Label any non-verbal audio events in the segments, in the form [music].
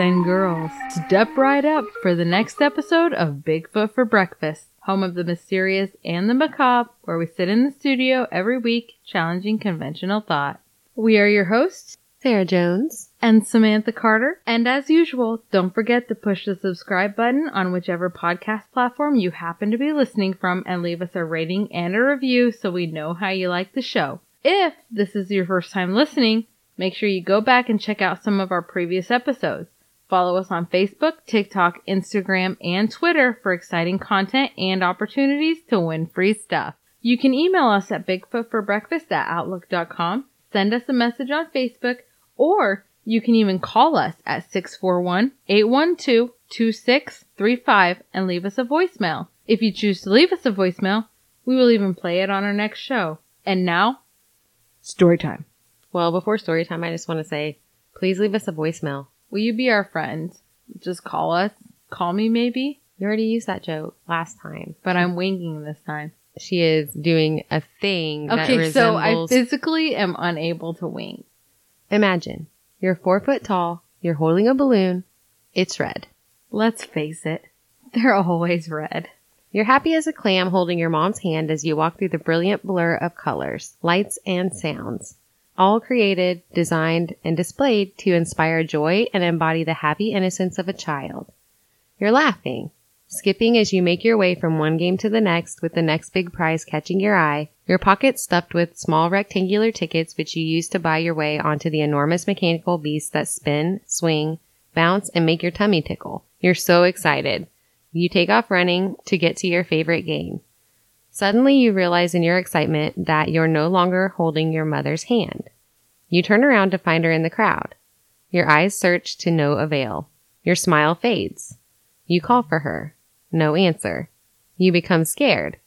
and girls, step right up for the next episode of Bigfoot for Breakfast, home of the mysterious and the macabre, where we sit in the studio every week challenging conventional thought. We are your hosts, Sarah Jones. and Samantha Carter. And as usual, don't forget to push the subscribe button on whichever podcast platform you happen to be listening from and leave us a rating and a review so we know how you like the show. If this is your first time listening, make sure you go back and check out some of our previous episodes. Follow us on Facebook, TikTok, Instagram, and Twitter for exciting content and opportunities to win free stuff. You can email us at bigfootforbreakfast at outlook.com, send us a message on Facebook, or you can even call us at 641-812-2635 and leave us a voicemail. If you choose to leave us a voicemail, we will even play it on our next show. And now, story time. Well, before story time, I just want to say, please leave us a voicemail. Will you be our friend? Just call us. Call me maybe, You already used that joke last time. but I'm winking this time. She is doing a thing that Okay, so I physically am unable to wink. Imagine you're four foot tall. You're holding a balloon. It's red. Let's face it, they're always red. You're happy as a clam holding your mom's hand as you walk through the brilliant blur of colors, lights, and sounds. All created, designed, and displayed to inspire joy and embody the happy innocence of a child. You're laughing, skipping as you make your way from one game to the next with the next big prize catching your eye, your pockets stuffed with small rectangular tickets which you use to buy your way onto the enormous mechanical beasts that spin, swing, bounce, and make your tummy tickle. You're so excited. You take off running to get to your favorite game. Suddenly you realize in your excitement that you're no longer holding your mother's hand. You turn around to find her in the crowd. Your eyes search to no avail. Your smile fades. You call for her. No answer. You become scared.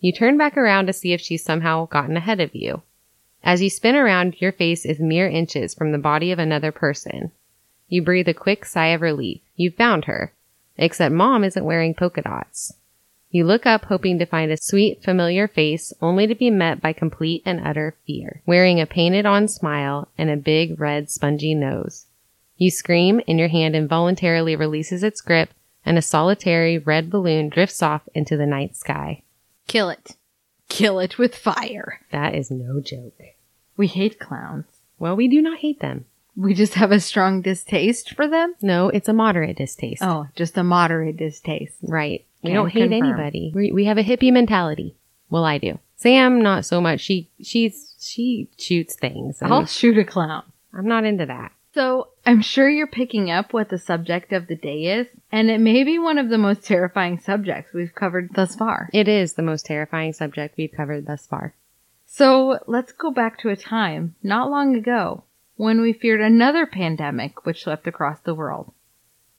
You turn back around to see if she's somehow gotten ahead of you. As you spin around, your face is mere inches from the body of another person. You breathe a quick sigh of relief. You've found her. Except mom isn't wearing polka dots. You look up hoping to find a sweet, familiar face only to be met by complete and utter fear, wearing a painted on smile and a big red spongy nose. You scream and your hand involuntarily releases its grip and a solitary red balloon drifts off into the night sky. Kill it. Kill it with fire. That is no joke. We hate clowns. Well, we do not hate them. We just have a strong distaste for them. No, it's a moderate distaste. Oh, just a moderate distaste. Right. We don't hate confirm. anybody. We, we have a hippie mentality. Well, I do. Sam, not so much. She, she's, she shoots things. I'll shoot a clown. I'm not into that. So, I'm sure you're picking up what the subject of the day is, and it may be one of the most terrifying subjects we've covered thus far. It is the most terrifying subject we've covered thus far. So, let's go back to a time not long ago when we feared another pandemic which swept across the world.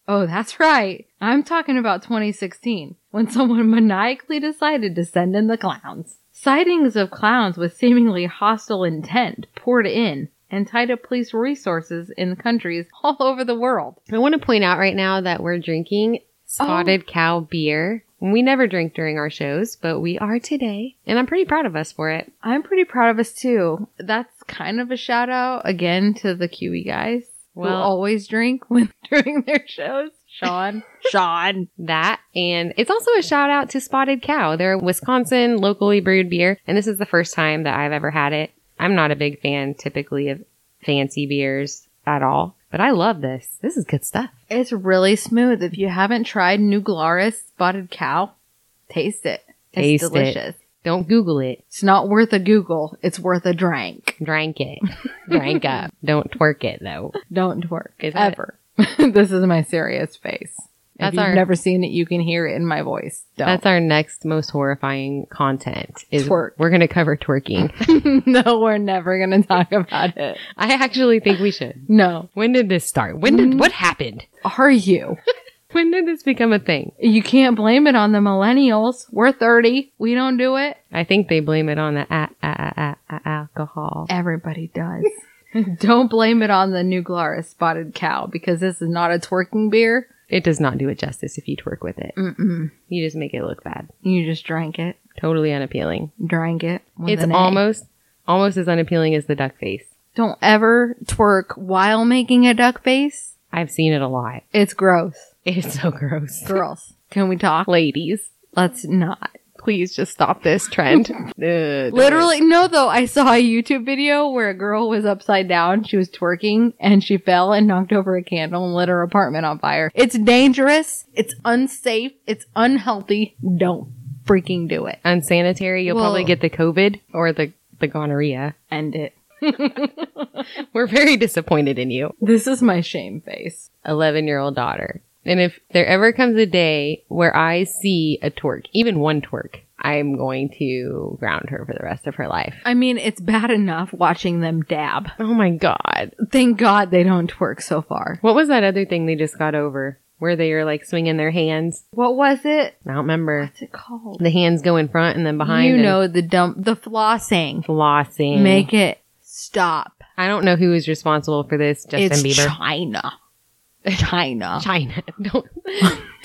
Oh, that's right. I'm talking about 2016, when someone [laughs] maniacally decided to send in the clowns. Sightings of clowns with seemingly hostile intent poured in and tied up police resources in countries [laughs] all over the world. I want to point out right now that we're drinking spotted oh. cow beer. We never drink during our shows, but we are today. And I'm pretty proud of us for it. I'm pretty proud of us too. That's kind of a shout out again to the QE guys who always drink [laughs] when doing their shows. Sean, Sean. That and it's also a shout out to Spotted Cow. They're a Wisconsin locally brewed beer, and this is the first time that I've ever had it. I'm not a big fan typically of fancy beers at all, but I love this. This is good stuff. It's really smooth. If you haven't tried New Glarus Spotted Cow, taste it. Taste it's it. Don't Google it. It's not worth a Google. It's worth a drank. Drank it. Drank [laughs] up. Don't twerk it though. Don't twerk. Is ever. [laughs] this is my serious face. That's if you've our- never seen it, you can hear it in my voice. Don't. That's our next most horrifying content. Is Twerk. We're gonna cover twerking. [laughs] no, we're never going to talk about it. I actually think we should. No. When did this start? When did what happened? Are you? When did this become a thing? You can't blame it on the millennials. We're 30. We don't do it. I think they blame it on the a- a- a- a- alcohol. Everybody does. [laughs] don't blame it on the New Glarus Spotted Cow because this is not a twerking beer. It does not do it justice if you twerk with it. Mm-mm. You just make it look bad. You just drank it. Totally unappealing. Drank it. It's an A. almost almost as unappealing as the duck face. Don't ever twerk while making a duck face. I've seen it a lot. It's gross. It's so gross. Girls, can we talk? Ladies, Let's not. please just stop this trend. [laughs] Literally, no, though. I saw a YouTube video where a girl was upside down. She was twerking and she fell and knocked over a candle and lit her apartment on fire. It's dangerous. It's unsafe. It's unhealthy. Don't freaking do it. unsanitary. You'll Well- probably get the COVID or the the gonorrhea. End it. [laughs] We're very disappointed in you. This is my shame face. 11 year old daughter. And if there ever comes a day where I see a twerk, even one twerk, I'm going to ground her for the rest of her life. I mean, it's bad enough watching them dab. Oh my God. Thank God they don't twerk so far. What was that other thing they just got over where they are like swinging their hands? What was it? I don't remember. What's it called? The hands go in front and then behind. you know the dump, the flossing. flossing. Make it stop. I don't know who is responsible for this. Justin it's Bieber. China. China. China. Don't.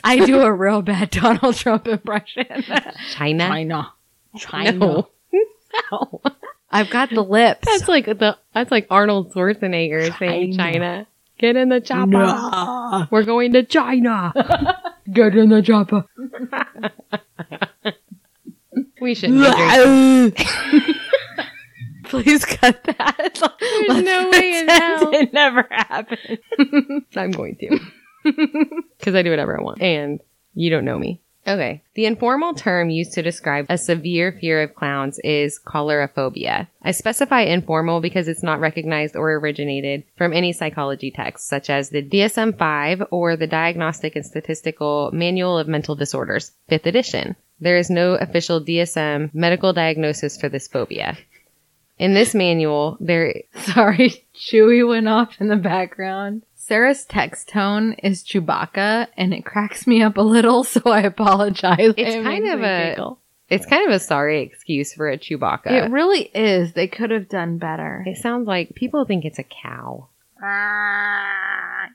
I do a real bad Donald Trump impression. China. China. China. No. [laughs] no. I've got the lips. That's like the that's like Arnold Schwarzenegger saying China. China. Get in the chopper. No. We're going to China. [laughs] Get in the chopper. [laughs] we drinking. Please cut that. [laughs] There's no way in hell. It never happened. [laughs] I'm going to. [laughs] Because I do whatever I want. And you don't know me. Okay. The informal term used to describe a severe fear of clowns is coulrophobia. I specify informal because it's not recognized or originated from any psychology text, such as the DSM 5 or the Diagnostic and Statistical Manual of Mental Disorders, 5th edition. There is no official DSM medical diagnosis for this phobia. In this manual, there [laughs] Sorry, Chewy went off in the background. Sarah's text tone is Chewbacca, and it cracks me up a little, [laughs] so I apologize. It's It kind of a- giggle. It's kind of a sorry excuse for a Chewbacca. It really is. They could have done better. It sounds like people think it's a cow,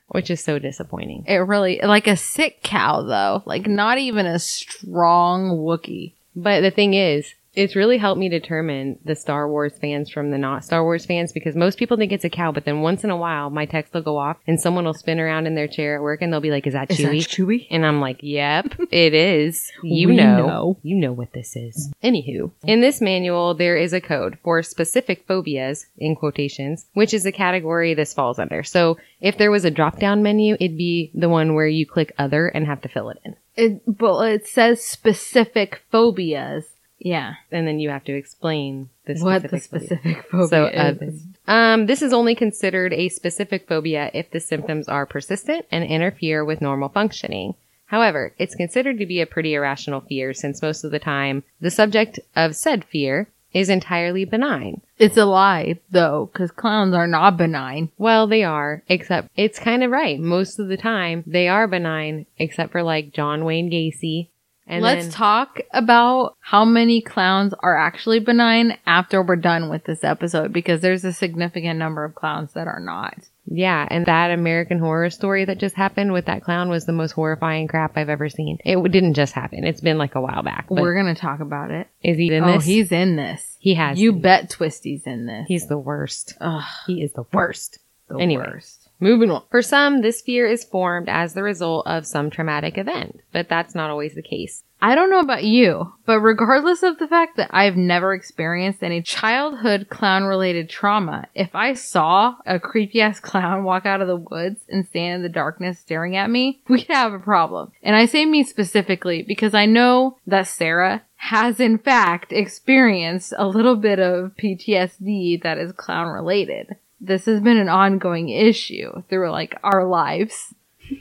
which is so disappointing. It really like a sick cow though, like not even a strong Wookie. But the thing is, it's really helped me determine the Star Wars fans from the not Star Wars fans because most people think it's a cow, but then once in a while my text will go off and someone will spin around in their chair at work and they'll be like, Is that Is that Chewy? Chewy? And I'm like, yep, it is. You know. know. You know what this is. Anywho, in this manual, there is a code for specific phobias, in quotations, which is the category this falls under. So if there was a drop down menu, it'd be the one where you click other and have to fill it in. It, but it says specific phobias. Yeah. And then you have to explain the what the specific phobia. phobia So, is. uh, Um, this is only considered a specific phobia if the symptoms are persistent and interfere with normal functioning. However, it's considered to be a pretty irrational fear since most of the time the subject of said fear is entirely benign. It's a lie though, because clowns are not benign. Well, they are, except it's kind of right. Most of the time they are benign, except for like John Wayne Gacy. And Let's then- talk about how many clowns are actually benign after we're done with this episode because there's a significant number of clowns that are not. Yeah, and that American Horror Story that just happened with that clown was the most horrifying crap I've ever seen. It didn't just happen. It's been like a while back. We're gonna talk about it. is he in oh, this? he's in this. he has. You bet Twisty's in this. He's the worst. Ugh, He is the worst. the Anyway. worst. Moving on. For some, this fear is formed as the result of some traumatic event, but that's not always the case. I don't know about you, but regardless of the fact that I've never experienced any childhood clown related trauma, if I saw a creepy ass clown walk out of the woods and stand in the darkness staring at me, we'd have a problem. And I say me specifically because I know that Sarah has in fact experienced a little bit of PTSD that is clown related. This has been an ongoing issue through like our lives. [laughs]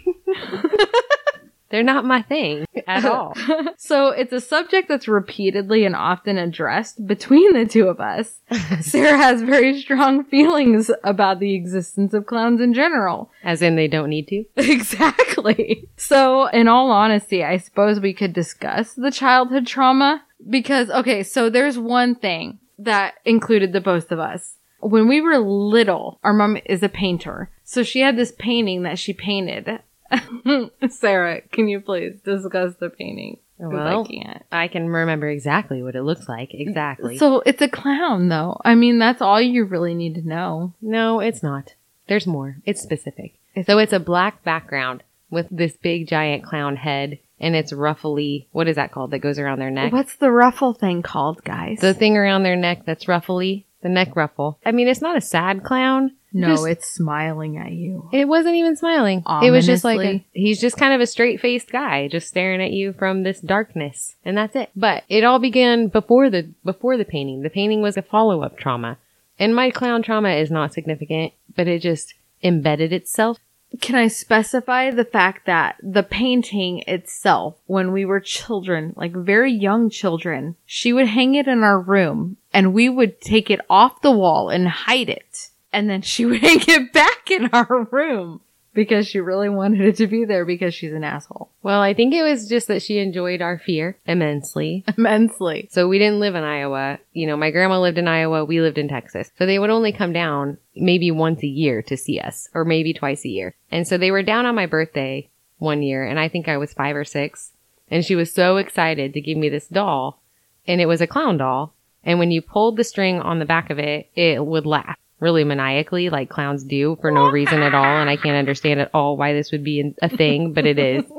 They're not my thing at [laughs] all. So it's a subject that's repeatedly and often addressed between the two of us. [laughs] Sarah has very strong feelings about the existence of clowns in general. As in, they don't need to. Exactly. So, in all honesty, I suppose we could discuss the childhood trauma because, okay, so there's one thing that included the both of us. When we were little, our mom is a painter. So she had this painting that she painted. [laughs] Sarah, can you please discuss the painting? Well, I can't. I can remember exactly what it looks like. Exactly. So it's a clown, though. I mean, that's all you really need to know. no, it's not. There's more. It's specific. So it's a black background with this big giant clown head and it's ruffly. What is that called that goes around their neck? What's the ruffle thing called, guys? The thing around their neck that's ruffly. The neck ruffle. I mean, it's not a sad clown. no, Just- it's smiling at you. It wasn't even smiling. It was just like a, he's just kind of a straight faced guy, just staring at you from this darkness, and that's it. But it all began before the before the painting. The painting was a follow up trauma, and my clown trauma is not significant, but it just embedded itself. Can I specify the fact that the painting itself, when we were children, like very young children, she would hang it in our room and we would take it off the wall and hide it. And then she would [laughs] hang it back in our room because she really wanted it to be there because she's an asshole. Well, I think it was just that she enjoyed our fear immensely. Immensely. So we didn't live in Iowa. You know, my grandma lived in Iowa. We lived in Texas. So they would only come down maybe once a year to see us or maybe twice a year. And so they were down on my birthday one year and I think I was five or six. And she was so excited to give me this doll and it was a clown doll. And when you pulled the string on the back of it, it would laugh really maniacally like clowns do for no reason at all. And I can't understand at all why this would be a thing, but it is. [laughs]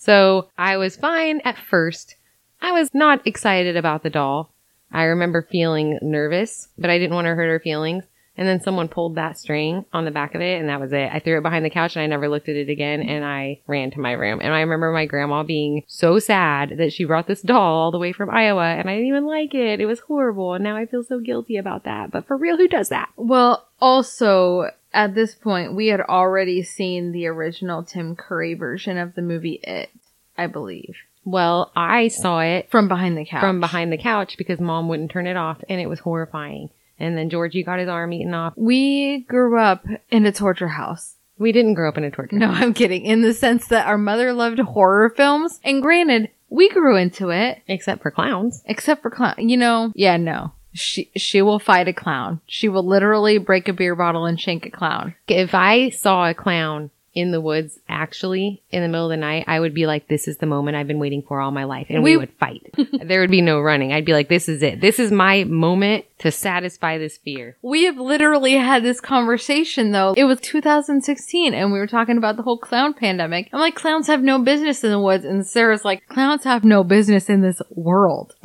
So I was fine at first. I was not excited about the doll. I remember feeling nervous, but I didn't want to hurt her feelings. And then someone pulled that string on the back of it, and that was it. I threw it behind the couch and I never looked at it again, and I ran to my room. And I remember my grandma being so sad that she brought this doll all the way from Iowa, and I didn't even like it. It was horrible, and now I feel so guilty about that. But for real, who does that? Well, also, at this point, we had already seen the original Tim Curry version of the movie It, I believe, Well, I saw it from behind the couch. from behind the couch because mom wouldn't turn it off, and it was horrifying. And then Georgie got his arm eaten off. We grew up in a torture house. We didn't grow up in a torture. No, I'm kidding. In the sense that our mother loved horror films. And granted, we grew into it, except for clowns. except for clown. You know, yeah, no. She, she will fight a clown. She will literally break a beer bottle and shank a clown. If I saw a clown in the woods, actually, in the middle of the night, I would be like, this is the moment I've been waiting for all my life. And we, We- would fight. [laughs] there would be no running. I'd be like, this is it. This is my moment to satisfy this fear. We have literally had this conversation though. It was 2016 and we were talking about the whole clown pandemic. I'm like, clowns have no business in the woods. And Sarah's like, clowns have no business in this world. [laughs]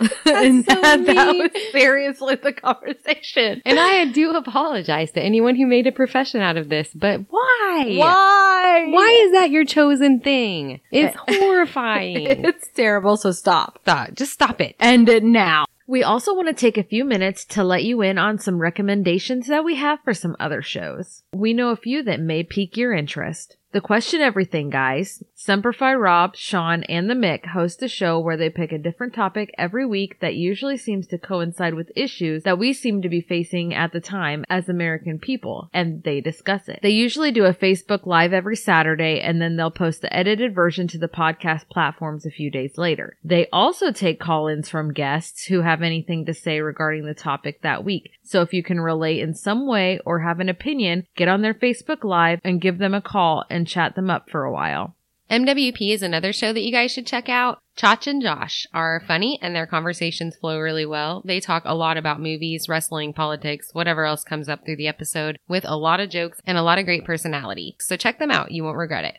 [laughs] and so that, that was seriously the conversation. And I do apologize to anyone who made a profession out of this, but why? Why? Why is that your chosen thing? It's [laughs] horrifying. It's terrible, so stop. Stop. Just stop it. End it now. We also want to take a few minutes to let you in on some recommendations that we have for some other shows. We know a few that may pique your interest. The Question Everything guys, Semperfi Rob, Sean, and the Mick host a show where they pick a different topic every week that usually seems to coincide with issues that we seem to be facing at the time as American people, and they discuss it. They usually do a Facebook Live every Saturday, and then they'll post the edited version to the podcast platforms a few days later. They also take call ins from guests who have anything to say regarding the topic that week. So if you can relate in some way or have an opinion, get on their Facebook Live and give them a call and chat them up for a while. MWP is another show that you guys should check out. Chach and Josh are funny and their conversations flow really well. They talk a lot about movies, wrestling, politics, whatever else comes up through the episode with a lot of jokes and a lot of great personality. So check them out. You won't regret it.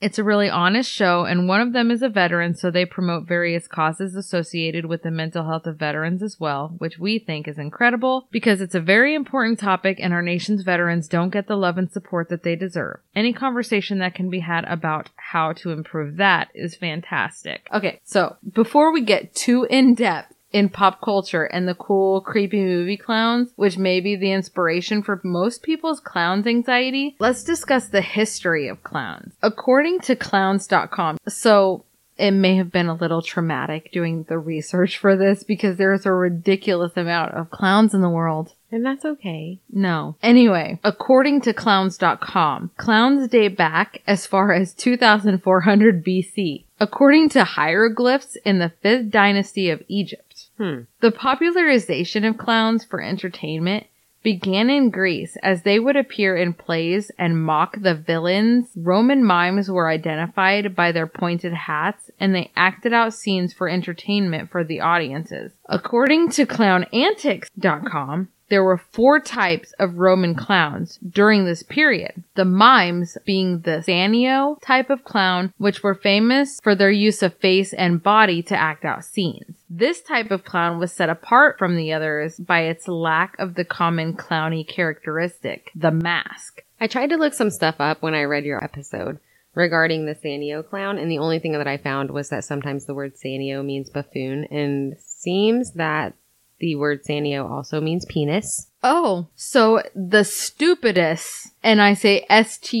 It's a really honest show, and one of them is a veteran, so they promote various causes associated with the mental health of veterans as well, which we think is incredible because it's a very important topic and our nation's veterans don't get the love and support that they deserve. Any conversation that can be had about how to improve that is fantastic. Okay, so before we get too in depth, in pop culture and the cool, creepy movie clowns, which may be the inspiration for most people's clowns anxiety, let's discuss the history of clowns. According to clowns.com, so it may have been a little traumatic doing the research for this because there's a ridiculous amount of clowns in the world. And that's okay. No. Anyway, according to clowns.com, clowns date back as far as 2400 BC, according to hieroglyphs in the 5th dynasty of Egypt. Hmm. The popularization of clowns for entertainment began in Greece as they would appear in plays and mock the villains. Roman mimes were identified by their pointed hats and they acted out scenes for entertainment for the audiences. According to clownantics.com, there were four types of Roman clowns during this period. The mimes being the Sannio type of clown, which were famous for their use of face and body to act out scenes. This type of clown was set apart from the others by its lack of the common clowny characteristic, the mask. I tried to look some stuff up when I read your episode regarding the Sannio clown, and the only thing that I found was that sometimes the word Sannio means buffoon, and seems that the word Sannio also means penis. Oh, so the stupidus, and I say S-T-U-P-I-D-U-S,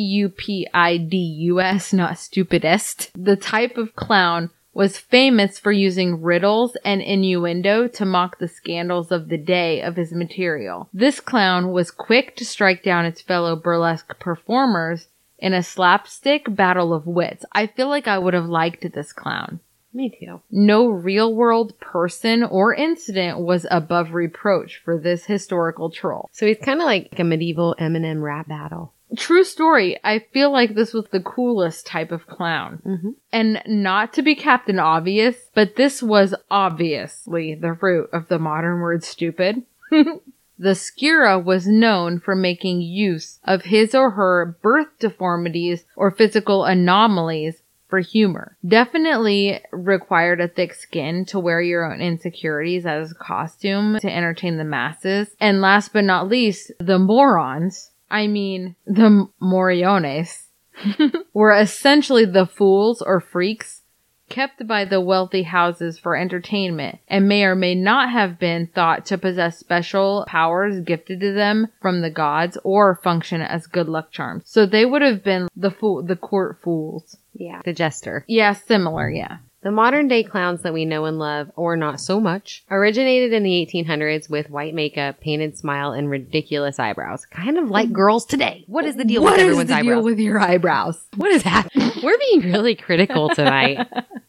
not stupidest, the type of clown was famous for using riddles and innuendo to mock the scandals of the day of his material. This clown was quick to strike down its fellow burlesque performers in a slapstick battle of wits. I feel like I would have liked this clown. Me too. No real world person or incident was above reproach for this historical troll. So he's kind of like a medieval Eminem rap battle. True story. I feel like this was the coolest type of clown. Mhm. And not to be Captain Obvious, but this was obviously the root of the modern word stupid. [laughs] the scurra was known for making use of his or her birth deformities or physical anomalies for humor. Definitely required a thick skin to wear your own insecurities as a costume to entertain the masses. And last but not least, the morons, I mean, the moriones, [laughs] were essentially the fools or freaks kept by the wealthy houses for entertainment and may or may not have been thought to possess special powers gifted to them from the gods or function as good luck charms. So they would have been the fool, the court fools. Yeah. The jester. Yeah, similar, yeah. The modern day clowns that we know and love, or not so much, originated in the 1800s with white makeup, painted smile, and ridiculous eyebrows. Kind of like girls today. What is the deal What with is everyone's the deal with your eyebrows? what is happening? [laughs] We're being really critical tonight.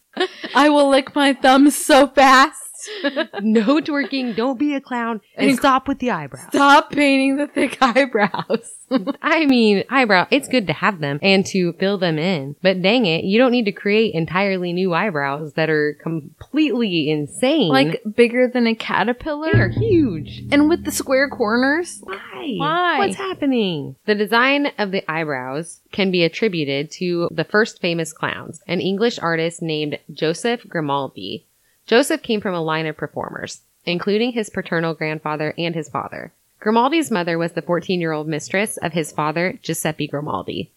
[laughs] I will lick my thumbs so fast. [laughs] no twerking, don't be a clown, and stop with the eyebrows. Stop painting the thick [laughs] eyebrows. I mean, eyebrow, it's good to have them and to fill them in. But dang it, you don't need to create entirely new eyebrows that are completely insane. like bigger than a caterpillar. they're huge. And with the square corners. Why? Why? What's happening? The design of the eyebrows can be attributed to the first famous clowns, an English artist named Joseph Grimaldi. Joseph came from a line of performers, including his paternal grandfather and his father. Grimaldi's mother was the 14 year old mistress of his father, Giuseppe Grimaldi.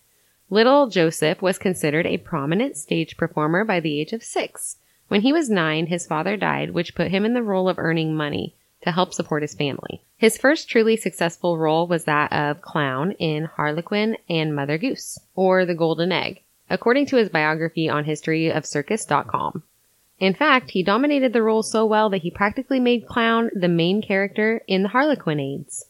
Little Joseph was considered a prominent stage performer by the age of six. When he was nine, his father died, which put him in the role of earning money to help support his family. His first truly successful role was that of clown in Harlequin and Mother Goose, or The Golden Egg, according to his biography on historyofcircus.com. In fact, he dominated the role so well that he practically made clown the main character in the Harlequinades.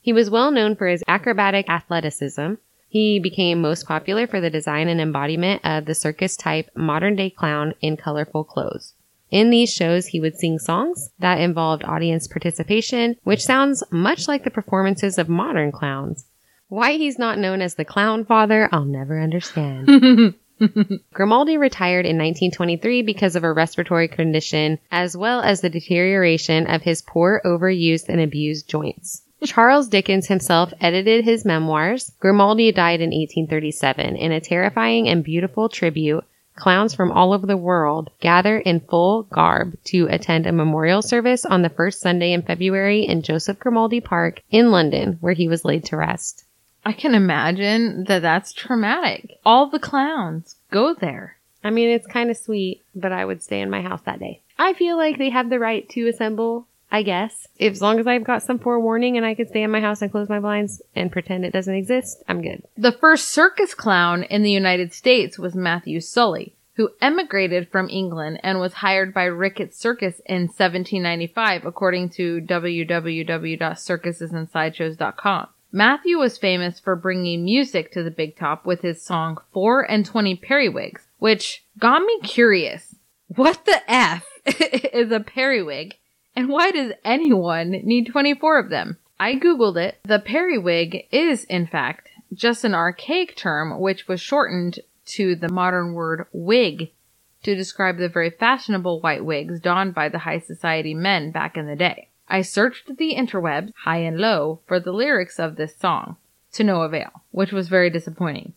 He was well known for his acrobatic athleticism. He became most popular for the design and embodiment of the circus type modern day clown in colorful clothes. In these shows, he would sing songs that involved audience participation, which sounds much like the performances of modern clowns. Why he's not known as the clown father, I'll never understand. [laughs] [laughs] Grimaldi retired in 1923 because of a respiratory condition, as well as the deterioration of his poor, overused, and abused joints. Charles Dickens himself edited his memoirs. Grimaldi died in 1837 in a terrifying and beautiful tribute. Clowns from all over the world gather in full garb to attend a memorial service on the first Sunday in February in Joseph Grimaldi Park in London, where he was laid to rest. I can imagine that that's traumatic. All the clowns go there. I mean, it's kind of sweet, but I would stay in my house that day. I feel like they have the right to assemble, I guess. If, as long as I've got some forewarning and I can stay in my house and close my blinds and pretend it doesn't exist, I'm good. The first circus clown in the United States was Matthew Sully, who emigrated from England and was hired by Ricketts Circus in 1795, according to www.circusesandsideshows.com. Matthew was famous for bringing music to the big top with his song Four and Twenty Periwigs, which got me curious. What the F [laughs] is a periwig? And why does anyone need 24 of them? I googled it. The periwig is, in fact, just an archaic term which was shortened to the modern word wig to describe the very fashionable white wigs donned by the high society men back in the day. I searched the interwebs, high and low, for the lyrics of this song, to no avail, which was very disappointing.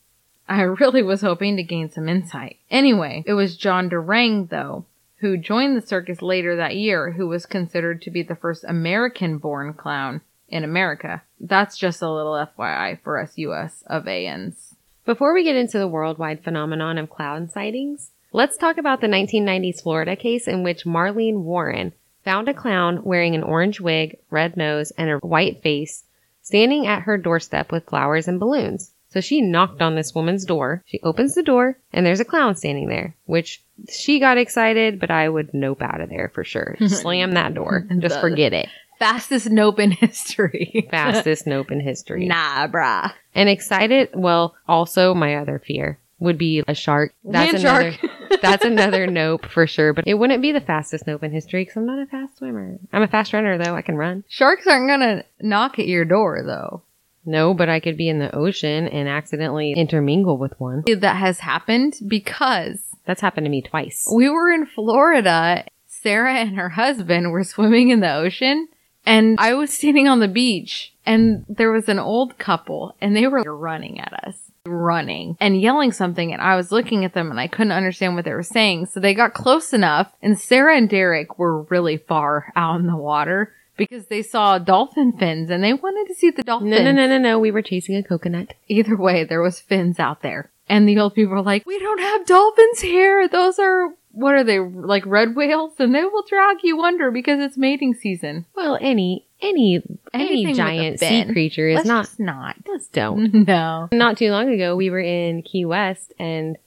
I [laughs] really was hoping to gain some insight. Anyway, it was John Durang, though, who joined the circus later that year, who was considered to be the first American born clown in America. That's just a little FYI for us US of ANs. Before we get into the worldwide phenomenon of clown sightings, let's talk about the 1990s Florida case in which Marlene Warren found a clown wearing an orange wig, red nose, and a white face standing at her doorstep with flowers and balloons. So she knocked on this woman's door. She opens the door and there's a clown standing there, which she got excited, but I would nope out of there for sure. [laughs] Slam that door. And [laughs] just forget it. Fastest nope in history. [laughs] Fastest nope in history. nah, brah. And excited, well, also my other fear would be a shark. That's Land another shark. that's another [laughs] nope for sure, but it wouldn't be the fastest nope in history because I'm not a fast swimmer. I'm a fast runner though. I can run. Sharks aren't gonna knock at your door though. No, but I could be in the ocean and accidentally intermingle with one. That has happened because That's happened to me twice. we were in Florida. Sarah and her husband were swimming in the ocean and I was standing on the beach and there was an old couple and they were running at us. Running and yelling something, and I was looking at them and I couldn't understand what they were saying. So they got close enough, and Sarah and Derek were really far out in the water because they saw dolphin fins and they wanted to see the dolphins. No, no, no, no, no. We were chasing a coconut. Either way, there was fins out there. And the old people were like, we don't have dolphins here. Those are, what are they, like red whales? And they will drag you under because it's mating season. Well, any any Anything any giant sea creature is Let's not. just not. Let's don't. [laughs] No. Not too long ago, we were in Key West and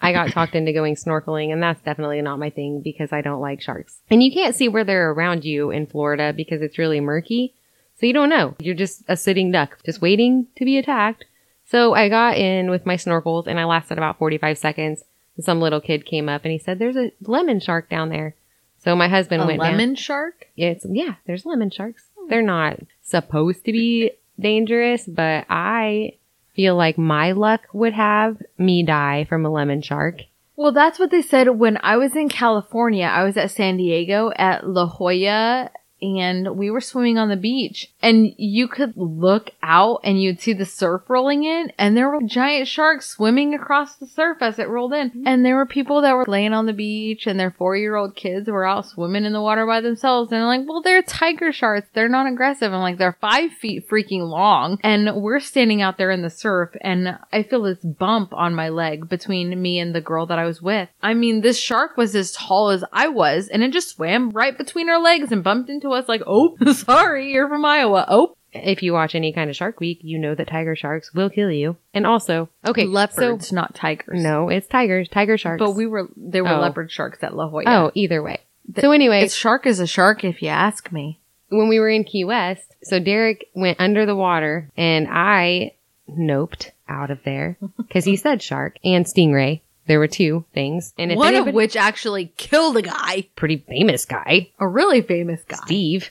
I got talked into going snorkeling, and that's definitely not my thing because I don't like sharks. And you can't see where they're around you in Florida because it's really murky. So you don't know. You're just a sitting duck, just waiting to be attacked. So I got in with my snorkels and I lasted about 45 seconds. And some little kid came up and he said, There's a lemon shark down there. So my husband A went down. lemon shark? Yeah, it's, yeah, there's lemon sharks. Hmm. They're not supposed to be dangerous, but I feel like my luck would have me die from a lemon shark. Well, that's what they said when I was in California. I was at San Diego at La Jolla and we were swimming on the beach and you could look out and you'd see the surf rolling in and there were giant sharks swimming across the surf as it rolled in. And there were people that were laying on the beach and their four year old kids were out swimming in the water by themselves. And they're like, well, they're tiger sharks. They're not aggressive. I'm like, they're five feet freaking long. And we're standing out there in the surf and I feel this bump on my leg between me and the girl that I was with. I mean, this shark was as tall as I was and it just swam right between our legs and bumped into us like, oh, [laughs] sorry, you're from Iowa. Oh, If you watch any kind of Shark Week, you know that tiger sharks will kill you. And also, okay, leopards, So, not tigers. no, it's tigers, tiger sharks. But we were, there were Oh. leopard sharks at La Jolla. oh, either way. So anyway, shark is a shark if you ask me. when we were in Key West, so Derek went under the water and I noped out of there [laughs] because he said shark and stingray. There were two things. And if One anybody, of which actually killed a guy, pretty famous guy, a really famous guy. Steve,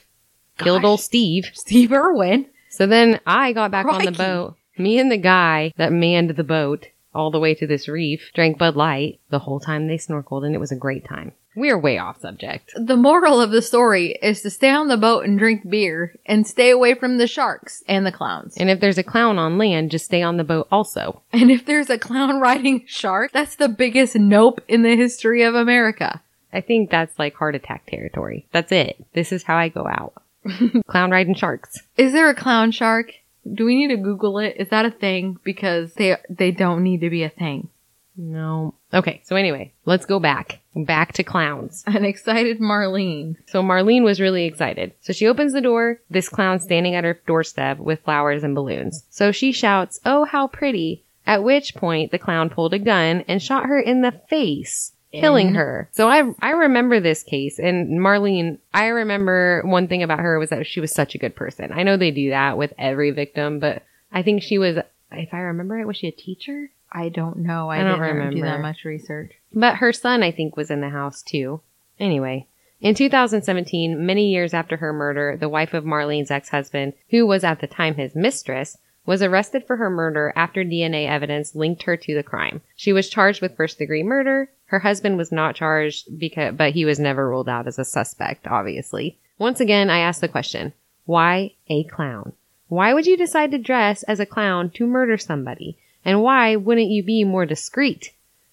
killed Gosh. old Steve. Steve Irwin. So then I got back on the boat. Me and the guy that manned the boat all the way to this reef drank Bud Light the whole time they snorkeled and it was a great time. We're way off subject. The moral of the story is to stay on the boat and drink beer and stay away from the sharks and the clowns. And if there's a clown on land, just stay on the boat also. And if there's a clown [laughs] riding a shark, that's the biggest nope in the history of America. I think that's like heart attack territory. That's it. This is how I go out. [laughs] clown riding sharks. Is there a clown shark? Do we need to Google it? Is that a thing? Because they they don't need to be a thing. No. Okay, so anyway, let's go back. Back to clowns. [laughs] An excited Marlene. So Marlene was really excited. So she opens the door, this clown standing at her doorstep with flowers and balloons. So she shouts, Oh, how pretty. At which point the clown pulled a gun and shot her in the face, killing her. So I I remember this case and Marlene, I remember one thing about her was that she was such a good person. I know they do that with every victim, but I think she was if I remember it, was she a teacher? I don't know. I, I don't didn't do that much research. But her son, I think, was in the house too. Anyway, in 2017, many years after her murder, the wife of Marlene's ex-husband, who was at the time his mistress, was arrested for her murder after DNA evidence linked her to the crime. She was charged with first degree murder. Her husband was not charged because, but he was never ruled out as a suspect, obviously. Once again, I ask the question, why a clown? Why would you decide to dress as a clown to murder somebody? And why wouldn't you be more discreet?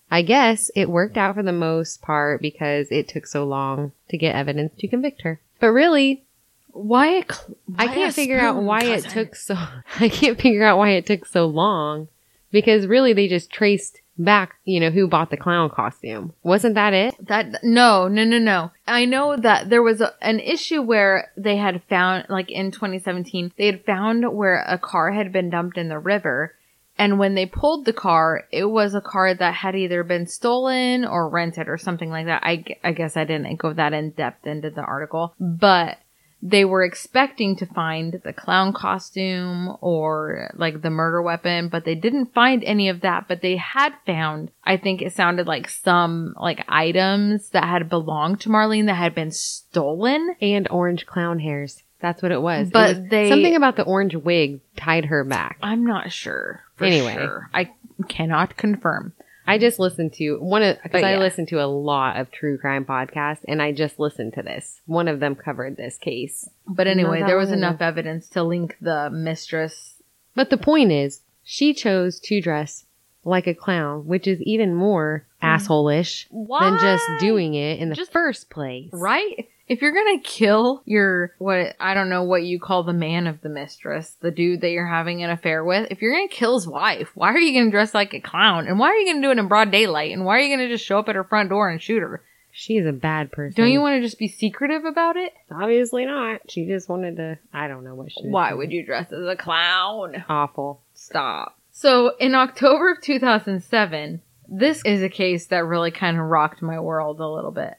I guess it worked out for the most part because it took so long to get evidence to convict her. But really, Why cl- I why a can't figure out why it took so [laughs] I can't figure out why it took so long because really they just traced back, you know, who bought the clown costume. Wasn't that it? That no, no, no, no. I know that there was a, an issue where they had found, like in 2017, they had found where a car had been dumped in the river, and when they pulled the car, it was a car that had either been stolen or rented or something like that. I, I guess I didn't go that in depth into the article, but they were expecting to find the clown costume or like the murder weapon, but they didn't find any of that. But they had found, I think it sounded like some like items that had belonged to Marlene that had been stolen. And orange clown hairs. That's what it was. It But was- they- something about the orange wig tied her back. I'm not sure. For Anyway. sure. I cannot confirm. I just listened to one of because But I yeah. listen to a lot of true crime podcasts, and I just listened to this. One of them covered this case. But anyway, there was enough evidence to link the mistress. But the point is, she chose to dress like a clown, which is even more mm. asshole-ish than just doing it in the Just- first place. Right? If you're gonna kill your what I don't know what you call the man of the mistress, the dude that you're having an affair with, if you're gonna kill his wife, why are you gonna dress like a clown? And why are you gonna do it in broad daylight? And why are you gonna just show up at her front door and shoot her? She's a bad person. Don't you want to just be secretive about it? Obviously not. She just wanted to. I don't know what she. Why would you dress as a clown? Awful. Stop. So in October of 2007, this is a case that really kind of rocked my world a little bit.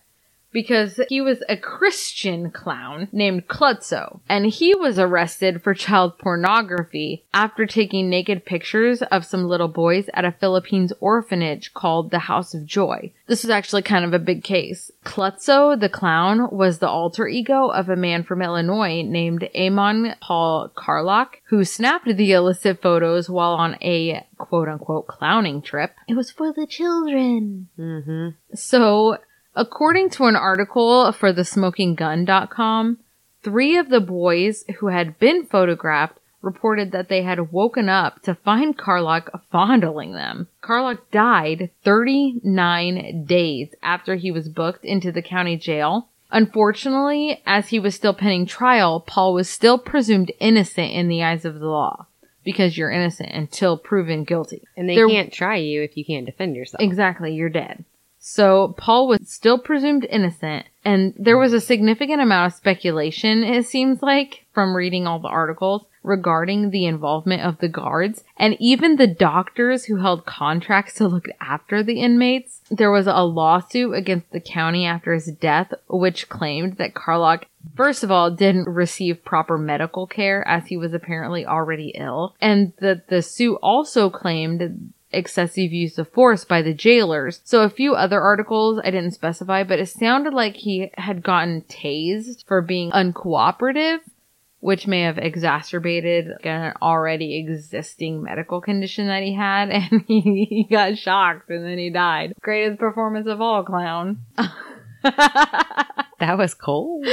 Because he was a Christian clown named Klutzo, and he was arrested for child pornography after taking naked pictures of some little boys at a Philippines orphanage called the House of Joy. This was actually kind of a big case. Klutzo, the clown, was the alter ego of a man from Illinois named Amon Paul Carlock, who snapped the illicit photos while on a quote unquote clowning trip. It was for the children. Mm-hmm. So, according to an article for thesmokinggun.com, three of the boys who had been photographed reported that they had woken up to find Carlock fondling them. Carlock died 39 days after he was booked into the county jail. Unfortunately, as he was still pending trial, Paul was still presumed innocent in the eyes of the law because you're innocent until proven guilty. And they There- can't try you if you can't defend yourself. Exactly, you're dead. So Paul was still presumed innocent, and there was a significant amount of speculation, it seems like, from reading all the articles regarding the involvement of the guards and even the doctors who held contracts to look after the inmates. There was a lawsuit against the county after his death, which claimed that Carlock First of all, didn't receive proper medical care as he was apparently already ill. And that the suit also claimed excessive use of force by the jailers. So a few other articles I didn't specify, but it sounded like he had gotten tased for being uncooperative, which may have exacerbated an already existing medical condition that he had, [laughs] and he, he got shocked and then he died. Greatest performance of all, clown. [laughs] That was cold.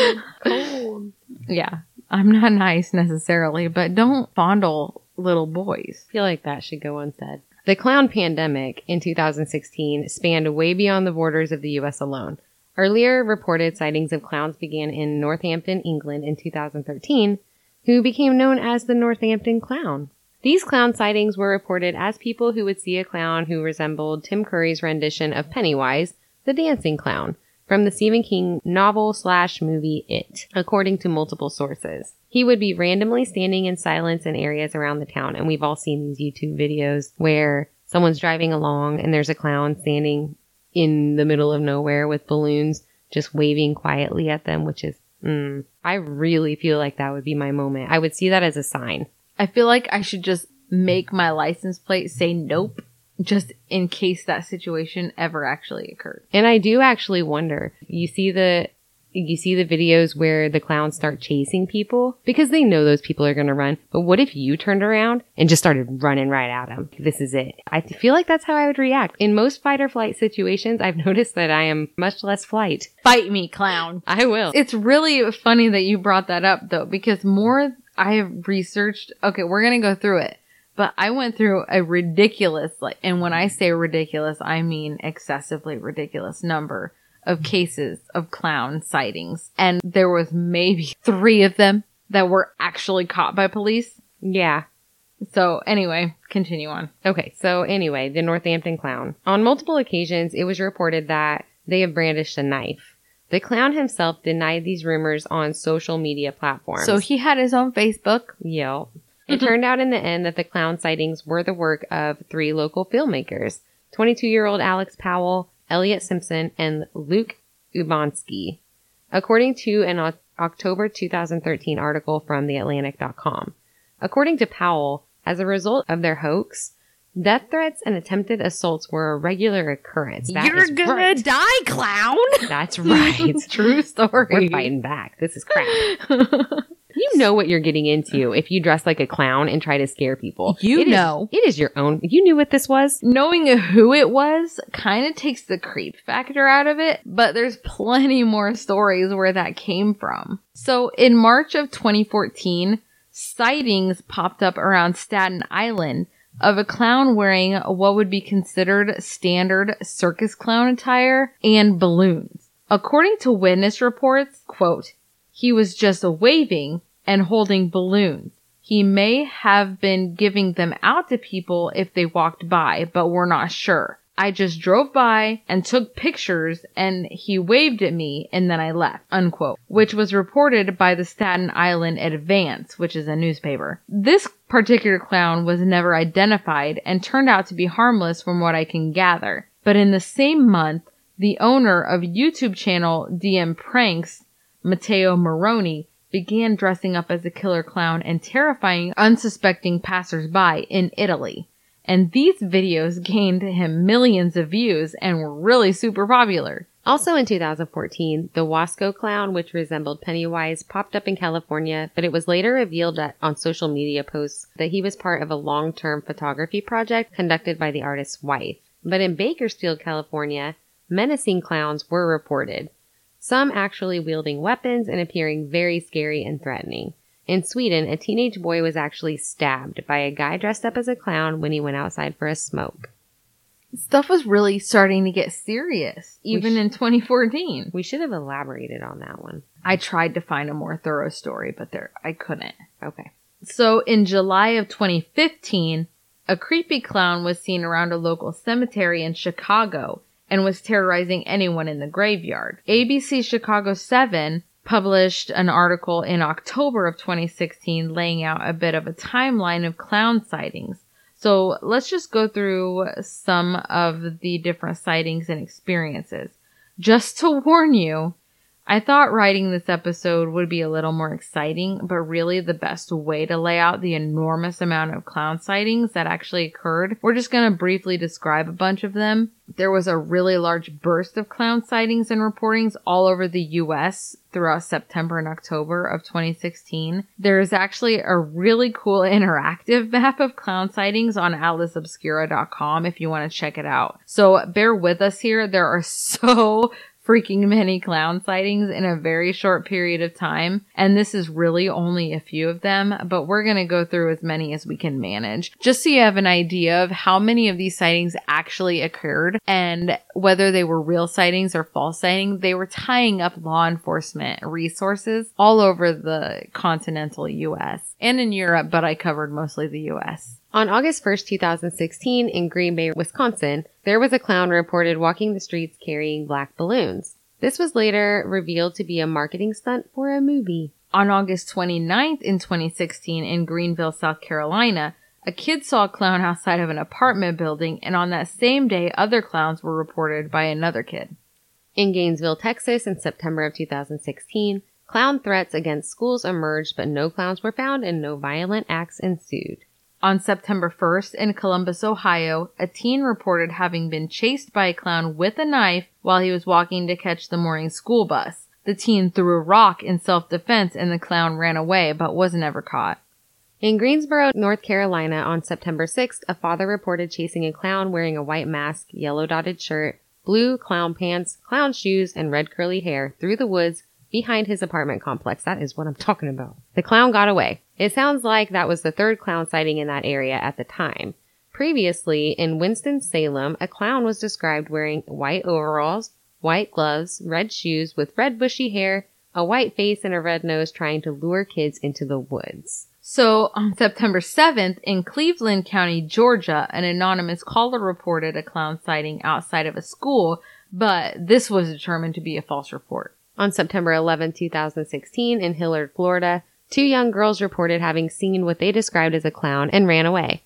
Cold. yeah. I'm not nice necessarily, but don't fondle little boys. I feel like that should go unsaid. The clown pandemic in 2016 spanned way beyond the borders of the US alone. Earlier reported sightings of clowns began in Northampton, England in 2013, who became known as the Northampton Clown. These clown sightings were reported as people who would see a clown who resembled Tim Curry's rendition of Pennywise, the dancing clown, from the Stephen King novel slash movie It, according to multiple sources. He would be randomly standing in silence in areas around the town, and we've all seen these YouTube videos where someone's driving along and there's a clown standing in the middle of nowhere with balloons just waving quietly at them, which is, mm, I really feel like that would be my moment. I would see that as a sign. I feel like I should just make my license plate say nope, just in case that situation ever actually occurred. And I do actually wonder, you see the you see the videos where the clowns start chasing people because they know those people are going to run. But what if you turned around and just started running right at them? This is it. I feel like that's how I would react. In most fight or flight situations, I've [laughs] noticed that I am much less flight. Fight me, clown. I will. It's really funny that you brought that up though, because more I have researched, okay, we're going to go through it. But I went through a ridiculous, like, and when I say ridiculous, I mean excessively ridiculous number of mm-hmm. cases of clown sightings. And there was maybe [laughs] three of them that were actually caught by police. Yeah. So anyway, continue on. Okay, so anyway, the Northampton clown. On multiple occasions, it was reported that they have brandished a knife. The clown himself denied these rumors on social media platforms. So he had his own Facebook. Yep. It mm-hmm. turned out in the end that the clown sightings were the work of three local filmmakers 22 year old Alex Powell, Elliot Simpson, and Luke Ubonsky. According to an October 2013 article from TheAtlantic.com. According to Powell, as a result of their hoax, death threats and attempted assaults were a regular occurrence. That is right. die, clown. That's right. [laughs] True story. We're fighting back. This is crap. [laughs] You know what you're getting into if you dress like a clown and try to scare people. You It is- know. it is your own. You knew what this was. Knowing who it was kind of takes the creep factor out of it, but there's plenty more stories where that came from. So in March of 2014, sightings popped up around Staten Island of a clown wearing what would be considered standard circus clown attire and balloons. According to witness reports, quote, he was just waving and holding balloons. He may have been giving them out to people if they walked by, but we're not sure. I just drove by and took pictures and he waved at me and then I left, unquote, which was reported by the Staten Island Advance, which is a newspaper. This particular clown was never identified and turned out to be harmless from what I can gather. But in the same month, the owner of YouTube channel DM Pranks, Matteo Moroni, began dressing up as a killer clown and terrifying unsuspecting passersby in Italy. And these videos gained him millions of views and were really super popular. Also in 2014, the Wasco clown, which resembled Pennywise, popped up in California, but it was later revealed that on social media posts that he was part of a long-term photography project conducted by the artist's wife. But in Bakersfield, California, menacing clowns were reported. Some actually wielding weapons and appearing very scary and threatening. In Sweden, a teenage boy was actually stabbed by a guy dressed up as a clown when he went outside for a smoke. Stuff was really starting to get serious, even sh- in 2014. We should have elaborated on that one. I tried to find a more thorough story, but there, I couldn't. Okay. So in July of 2015, a creepy clown was seen around a local cemetery in Chicago and was terrorizing anyone in the graveyard. ABC Chicago 7 published an article in October of 2016 laying out a bit of a timeline of clown sightings. So let's just go through some of the different sightings and experiences. Just to warn you, I thought writing this episode would be a little more exciting, but really the best way to lay out the enormous amount of clown sightings that actually occurred. We're just going to briefly describe a bunch of them. There was a really large burst of clown sightings and reportings all over the US throughout September and October of 2016. There is actually a really cool [laughs] interactive map of clown sightings on atlasobscura.com if you want to check it out. So bear with us here. There are [laughs] so freaking many clown sightings in a very short period of time. And this is really only a few of them, but we're going to go through as many as we can manage just so you have an idea of how many of these sightings actually occurred and whether they were real sightings or false sightings. They were tying up law enforcement resources all over the continental US and in Europe, but I covered mostly the US. On August 1st, 2016, in Green Bay, Wisconsin, there was a clown reported walking the streets carrying black balloons. This was later revealed to be a marketing stunt for a movie. On August 29th in 2016 in Greenville, South Carolina, a kid saw a clown outside of an apartment building, and on that same day, other clowns were reported by another kid. In Gainesville, Texas, in September of 2016, clown threats against schools emerged, but no clowns were found and no violent acts ensued. On September 1st in Columbus, Ohio, a teen reported having been chased by a clown with a knife while he was walking to catch the morning school bus. The teen threw a rock in self-defense and the clown ran away but was never caught. In Greensboro, North Carolina, on September 6th, a father reported chasing a clown wearing a white mask, yellow dotted shirt, blue clown pants, clown shoes, and red curly hair through the woods behind his apartment complex. That is what I'm talking about. The clown got away. It sounds like that was the third clown sighting in that area at the time. Previously, in Winston-Salem, a clown was described wearing white overalls, white gloves, red shoes with red bushy hair, a white face, and a red nose trying to lure kids into the woods. So on September 7th in Cleveland County, Georgia, an anonymous caller reported a clown sighting outside of a school, but this was determined to be a false report. On September 11, 2016, in Hilliard, Florida, two young girls reported having seen what they described as a clown and ran away.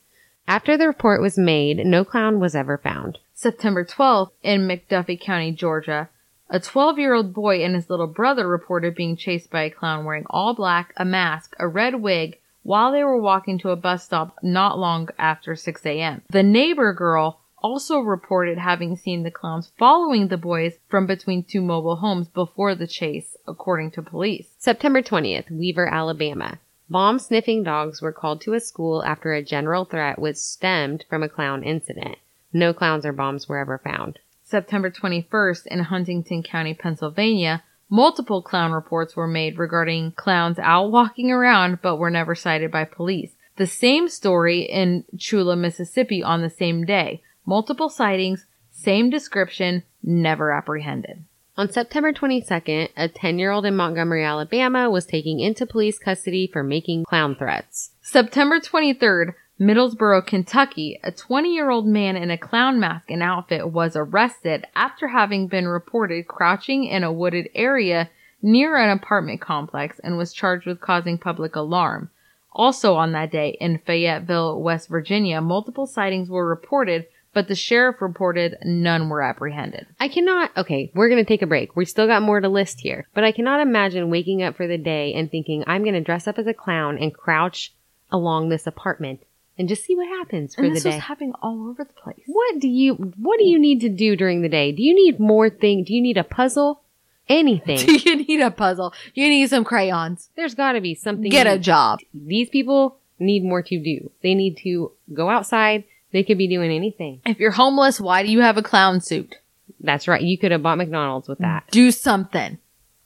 After the report was made, no clown was ever found. September 12th in McDuffie County, Georgia, a 12 year old boy and his little brother reported being chased by a clown wearing all black, a mask, a red wig, while they were walking to a bus stop not long after 6 a.m. The neighbor girl also reported having seen the clowns following the boys from between two mobile homes before the chase, according to police. September 20th, Weaver, Alabama. Bomb sniffing dogs were called to a school after a general threat was stemmed from a clown incident. No clowns or bombs were ever found. September 21st in Huntingdon County, Pennsylvania, multiple clown reports were made regarding clowns out walking around but were never cited by police. The same story in Chula, Mississippi on the same day. Multiple sightings, same description, never apprehended. On September 22nd, a 10 year old in Montgomery, Alabama was taken into police custody for making clown threats. September 23rd, Middlesboro, Kentucky, a 20 year old man in a clown mask and outfit was arrested after having been reported crouching in a wooded area near an apartment complex and was charged with causing public alarm. Also on that day in Fayetteville, West Virginia, multiple sightings were reported, but the sheriff reported none were apprehended. I cannot, okay, we're going to take a break. We still got more to list here, but I cannot imagine waking up for the day and thinking, I'm going to dress up as a clown and crouch along this apartment and just see what happens for and the this day. was happening all over the place. what do you, what do you need to do during the day? Do you need more thing? Do you need a puzzle? Anything. [laughs] Do you need a puzzle? You need some crayons. There's got to be something. Get a job. These people need more to do. They need to go outside. They could be doing anything. If you're homeless, why do you have a clown suit? That's right. You could have bought McDonald's with that. Do something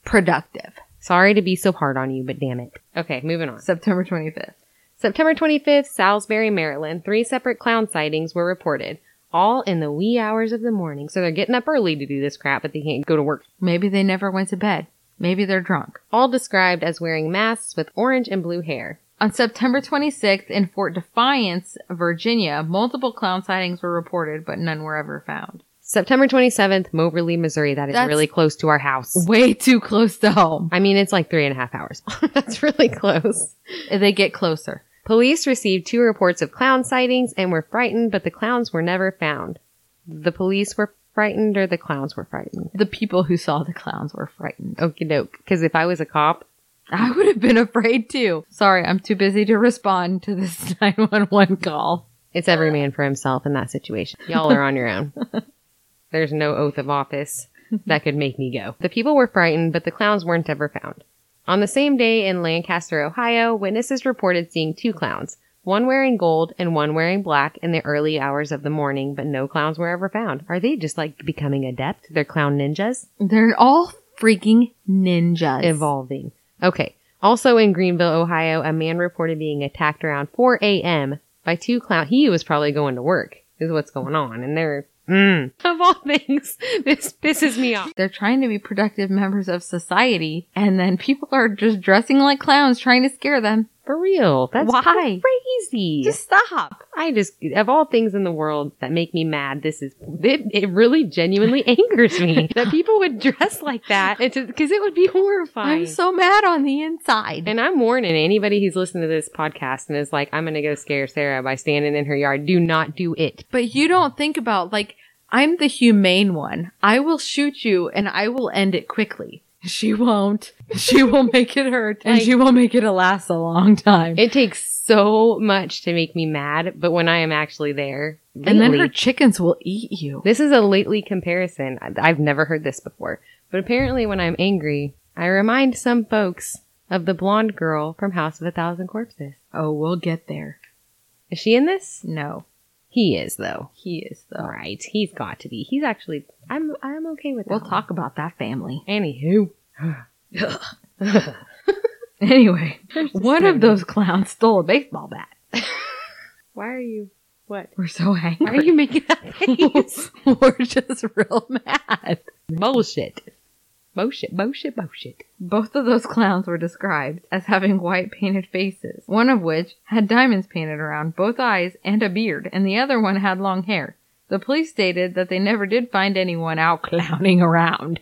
productive. Sorry to be so hard on you, but damn it. Okay, moving on. September 25th. September 25th, Salisbury, Maryland, three separate clown sightings were reported, all in the wee hours of the morning. So they're getting up early to do this crap, but they can't go to work. Maybe they never went to bed. Maybe they're drunk. All described as wearing masks with orange and blue hair. On September 26th in Fort Defiance, Virginia, multiple clown sightings were reported, but none were ever found. September 27th, Moberly, Missouri. That is That's- really close to our house. Way too close to home. I mean, it's like three and a half hours. [laughs] That's really close. They get closer. Police received two reports of clown sightings and were frightened, but the clowns were never found. The police were frightened or the clowns were frightened? The people who saw the clowns were frightened. Okie doke. Because if I was a cop, I would have been afraid too. Sorry, I'm too busy to respond to this [laughs] 911 call. it's every man for himself in that situation. Y'all are on your own. [laughs] There's no oath of office that could make me go. The people were frightened, but the clowns weren't ever found. On the same day in Lancaster, Ohio, witnesses reported seeing two clowns, one wearing gold and one wearing black in the early hours of the morning, but no clowns were ever found. Are they just like becoming adept? They're clown ninjas? They're all freaking ninjas. Evolving. Okay. Also in Greenville, Ohio, a man reported being attacked around 4 a.m. by two clowns. He was probably going to work, is what's going on. And they're, mm, [laughs] of all things, this pisses me off. They're trying to be productive members of society, and then people are just dressing like clowns trying to scare them. For real. That's Why? crazy. Just stop. I just, of all things in the world that make me mad, this is, it, it really genuinely [laughs] angers me [laughs] that people would dress like that. It's because it would be horrifying. I'm so mad on the inside. and I'm warning anybody who's listening to this podcast and is like, I'm going to go scare Sarah by standing in her yard. Do not do it. But you don't think about like I'm the humane one. I will shoot you and I will end it quickly. She won't. She will make it hurt and Like- she will make it last a long time. It takes so much to make me mad, but when I am actually there, and then lately- her chickens will eat you. This is a lately comparison. I've never heard this before. But apparently when I'm angry, I remind some folks of the blonde girl from House of a Thousand Corpses. Oh, we'll get there. Is she in this? No, He is though. he is though. Right. He's got to be. He's actually I'm I'm okay with that. We'll one. talk about that family. Anywho. [laughs] Anyway, one of those clowns stole a baseball bat. [laughs] Why are you what? We're so angry. Why are you making that [laughs] face? We're just real mad. bullshit. Bullshit, bullshit, bullshit. Both of those clowns were described as having white painted faces, one of which had diamonds painted around both eyes and a beard, and the other one had long hair. The police stated that they never did find anyone out clowning around.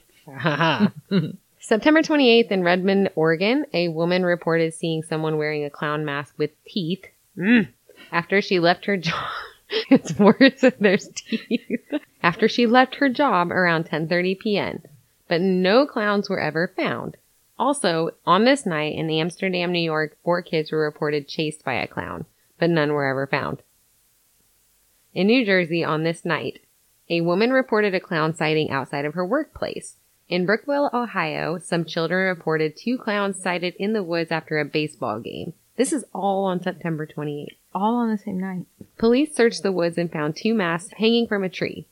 September 28th in Redmond, Oregon, a woman reported seeing someone wearing a clown mask with teeth Mm. after she left her job. [laughs] it's worse if there's teeth. after she left her job around 10:30 p.m. But no clowns were ever found. Also, on this night in Amsterdam, New York, four kids were reported chased by a clown, but none were ever found. In New Jersey on this night, a woman reported a clown sighting outside of her workplace. In Brookville, Ohio, some children reported two clowns sighted in the woods after a baseball game. This is all on September 28th. All on the same night. Police searched the woods and found two masks hanging from a tree.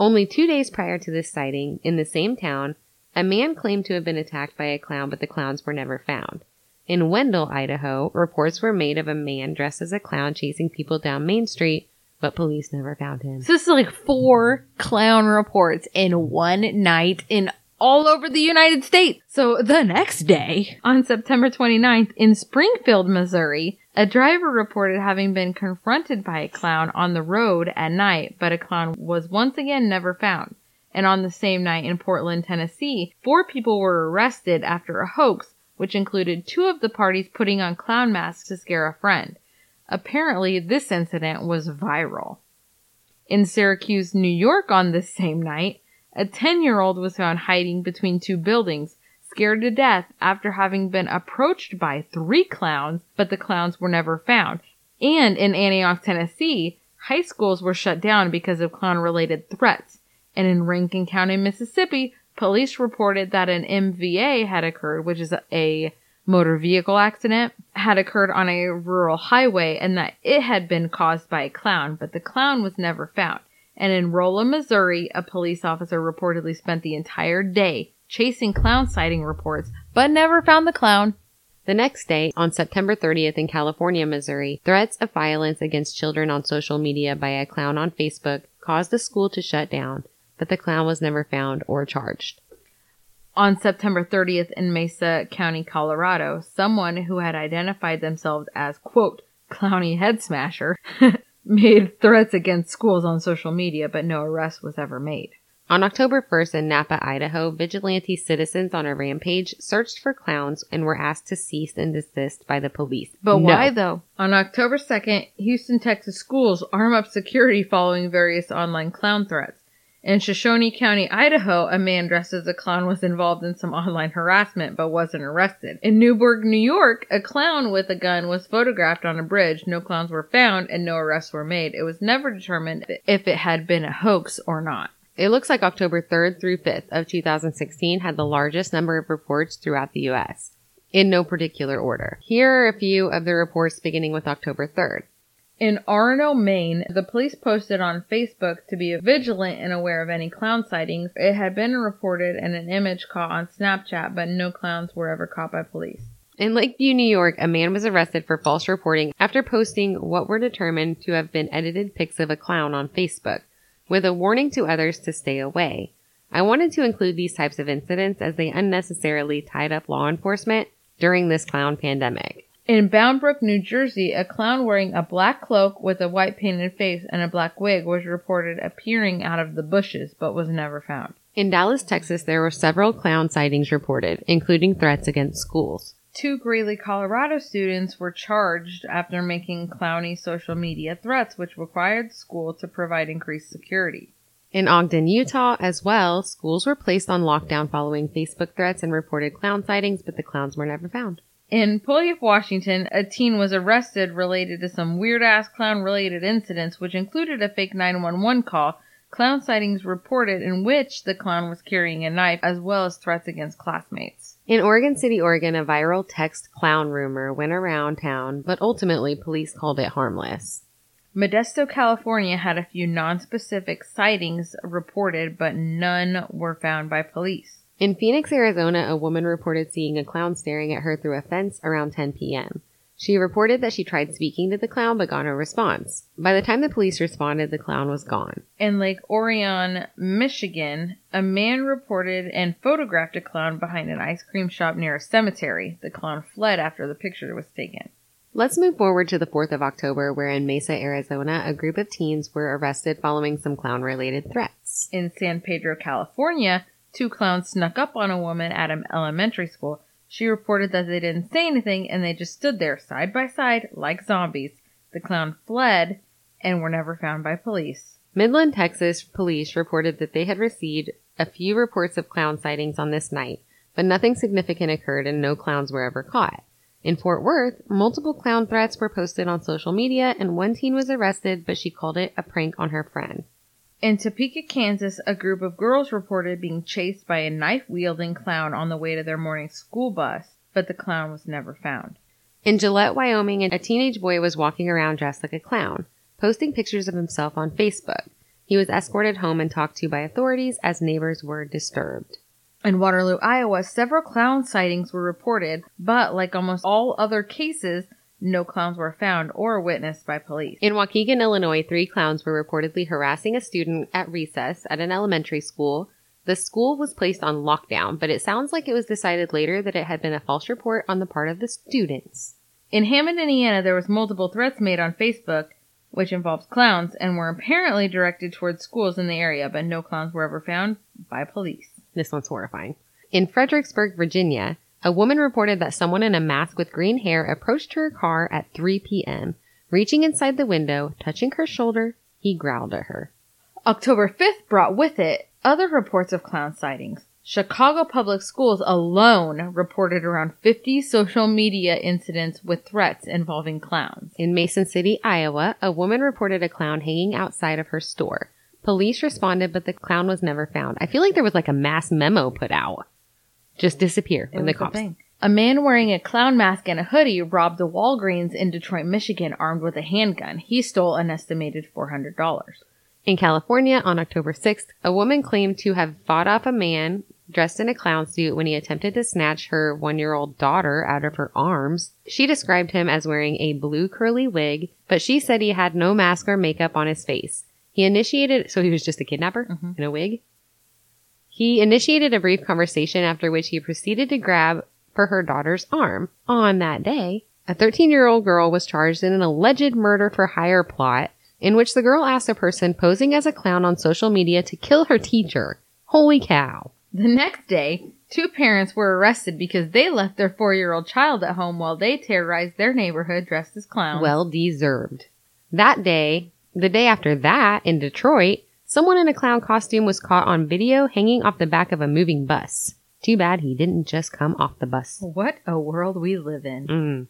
Only two days prior to this sighting, in the same town, a man claimed to have been attacked by a clown, but the clowns were never found. In Wendell, Idaho, reports were made of a man dressed as a clown chasing people down Main Street, but police never found him. So this is like four clown reports in one night in all over the United States. So the next day, on September 29th, in Springfield, Missouri, a driver reported having been confronted by a clown on the road at night, but a clown was once again never found. And on the same night in Portland, Tennessee, four people were arrested after a hoax, which included two of the parties putting on clown masks to scare a friend. Apparently, this incident was viral. In Syracuse, New York on this same night, a 10 year old was found hiding between two buildings, scared to death after having been approached by three clowns, but the clowns were never found. And in Antioch, Tennessee, high schools were shut down because of clown related threats. And in Rankin County, Mississippi, police reported that an MVA had occurred, which is a motor vehicle accident, had occurred on a rural highway and that it had been caused by a clown, but the clown was never found. And in Rolla, Missouri, a police officer reportedly spent the entire day chasing clown sighting reports, but never found the clown. The next day, on September 30th in California, Missouri, threats of violence against children on social media by a clown on Facebook caused the school to shut down, but the clown was never found or charged. On September 30th in Mesa County, Colorado, someone who had identified themselves as, quote, clowny head smasher, [laughs] made threats against schools on social media, but no arrest was ever made. On October 1st in Nampa, Idaho, vigilante citizens on a rampage searched for clowns and were asked to cease and desist by the police. But No. why though? On October 2nd, Houston, Texas schools arm up security following various online clown threats. In Shoshone County, Idaho, a man dressed as a clown was involved in some online harassment but wasn't arrested. In Newburgh, New York, a clown with a gun was photographed on a bridge. No clowns were found and no arrests were made. It was never determined if it had been a hoax or not. It looks like October 3rd through 5th of 2016 had the largest number of reports throughout the US, in no particular order. Here are a few of the reports beginning with October 3rd. In Arno, Maine, the police posted on Facebook to be vigilant and aware of any clown sightings. It had been reported and an image caught on Snapchat, but no clowns were ever caught by police. In Lakeview, New York, a man was arrested for false reporting after posting what were determined to have been edited pics of a clown on Facebook, with a warning to others to stay away. I wanted to include these types of incidents as they unnecessarily tied up law enforcement during this clown pandemic. In Bound Brook, New Jersey, a clown wearing a black cloak with a white painted face and a black wig was reported appearing out of the bushes but was never found. In Dallas, Texas, there were several clown sightings reported, including threats against schools. Two Greeley, Colorado students were charged after making clowny social media threats, which required school to provide increased security. In Ogden, Utah, as well, schools were placed on lockdown following Facebook threats and reported clown sightings, but the clowns were never found. In Puyallup, Washington, a teen was arrested related to some weird ass clown related incidents, which included a fake 911 call, clown sightings reported in which the clown was carrying a knife, as well as threats against classmates. In Oregon City, Oregon, a viral text clown rumor went around town, but ultimately police called it harmless. Modesto, California had a few non-specific sightings reported, but none were found by police. In Phoenix, Arizona, a woman reported seeing a clown staring at her through a fence around 10 p.m. She reported that she tried speaking to the clown but got no response. By the time the police responded, the clown was gone. In Lake Orion, Michigan, a man reported and photographed a clown behind an ice cream shop near a cemetery. The clown fled after the picture was taken. Let's move forward to the 4th of October, where in Mesa, Arizona, a group of teens were arrested following some clown related threats. In San Pedro, California, two clowns snuck up on a woman at an elementary school. She reported that they didn't say anything and they just stood there side by side like zombies. The clown fled and were never found by police. Midland, Texas police reported that they had received a few reports of clown sightings on this night, but nothing significant occurred and no clowns were ever caught. In Fort Worth, multiple clown threats were posted on social media and one teen was arrested, but she called it a prank on her friend. In Topeka, Kansas, a group of girls reported being chased by a knife wielding clown on the way to their morning school bus, but the clown was never found. In Gillette, Wyoming, a teenage boy was walking around dressed like a clown, posting pictures of himself on Facebook. He was escorted home and talked to by authorities as neighbors were disturbed. In Waterloo, Iowa, several clown sightings were reported, but like almost all other cases, no clowns were found or witnessed by police. In Waukegan, Illinois, three clowns were reportedly harassing a student at recess at an elementary school. The school was placed on lockdown, but it sounds like it was decided later that it had been a false report on the part of the students. In Hammond, Indiana, there was multiple threats made on Facebook, which involved clowns, and were apparently directed towards schools in the area, but no clowns were ever found by police. This one's horrifying. In Fredericksburg, Virginia, a woman reported that someone in a mask with green hair approached her car at 3 p.m. Reaching inside the window, touching her shoulder, he growled at her. October 5th brought with it other reports of clown sightings. Chicago Public Schools alone reported around 50 social media incidents with threats involving clowns. In Mason City, Iowa, a woman reported a clown hanging outside of her store. Police responded, but the clown was never found. I feel like there was like a mass memo put out. Just disappear when the cops. thing. A man wearing a clown mask and a hoodie robbed a Walgreens in Detroit, Michigan, armed with a handgun. He stole an estimated $400. In California, on October 6th, a woman claimed to have fought off a man dressed in a clown suit when he attempted to snatch her one year old daughter out of her arms. She described him as wearing a blue curly wig, but she said he had no mask or makeup on his face. He initiated, so he was just a kidnapper Mhm. in a wig. He initiated a brief conversation after which he proceeded to grab for her daughter's arm. On that day, a 13 year old girl was charged in an alleged murder for hire plot in which the girl asked a person posing as a clown on social media to kill her teacher. Holy cow. The next day, two parents were arrested because they left their four year old child at home while they terrorized their neighborhood dressed as clowns. Well deserved. That day, the day after that, in Detroit, someone in a clown costume was caught on video hanging off the back of a moving bus. Too bad he didn't just come off the bus. what a world we live in. Mm.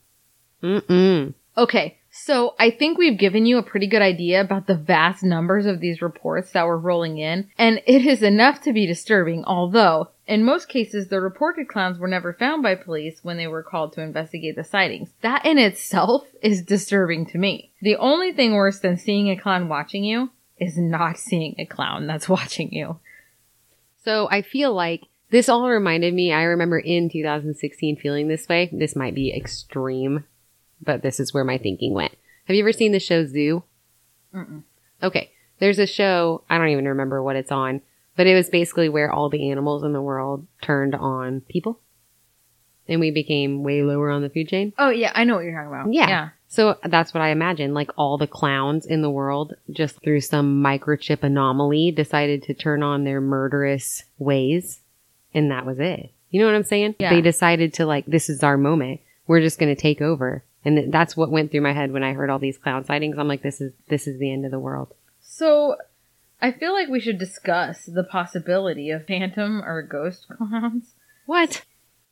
Mm-mm. Okay, so I think we've given you a pretty good idea about the vast numbers of these reports that were rolling in, and it is enough to be disturbing, although, in most cases, the reported clowns were never found by police when they were called to investigate the sightings. That in itself is disturbing to me. The only thing worse than seeing a clown watching you is not seeing a clown that's [laughs] watching you. So I feel like this all reminded me, I remember in 2016 feeling this way. This might be extreme, but this is where my thinking went. Have you ever seen the show Zoo? Mm-mm. Okay. There's a show, I don't even remember what it's on, but it was basically where all the animals in the world turned on people. and we became way lower on the food chain. Oh yeah, I know what you're talking about. Yeah. Yeah. So that's what I imagine. Like all the clowns in the world, just through some microchip anomaly, decided to turn on their murderous ways. And that was it. You know what I'm saying? Yeah. They decided to like, this is our moment. We're just going to take over. And th- that's what went through my head when I heard all these clown sightings. I'm like, this is, this is the end of the world. So I feel like we should discuss the possibility of phantom or ghost clowns. What?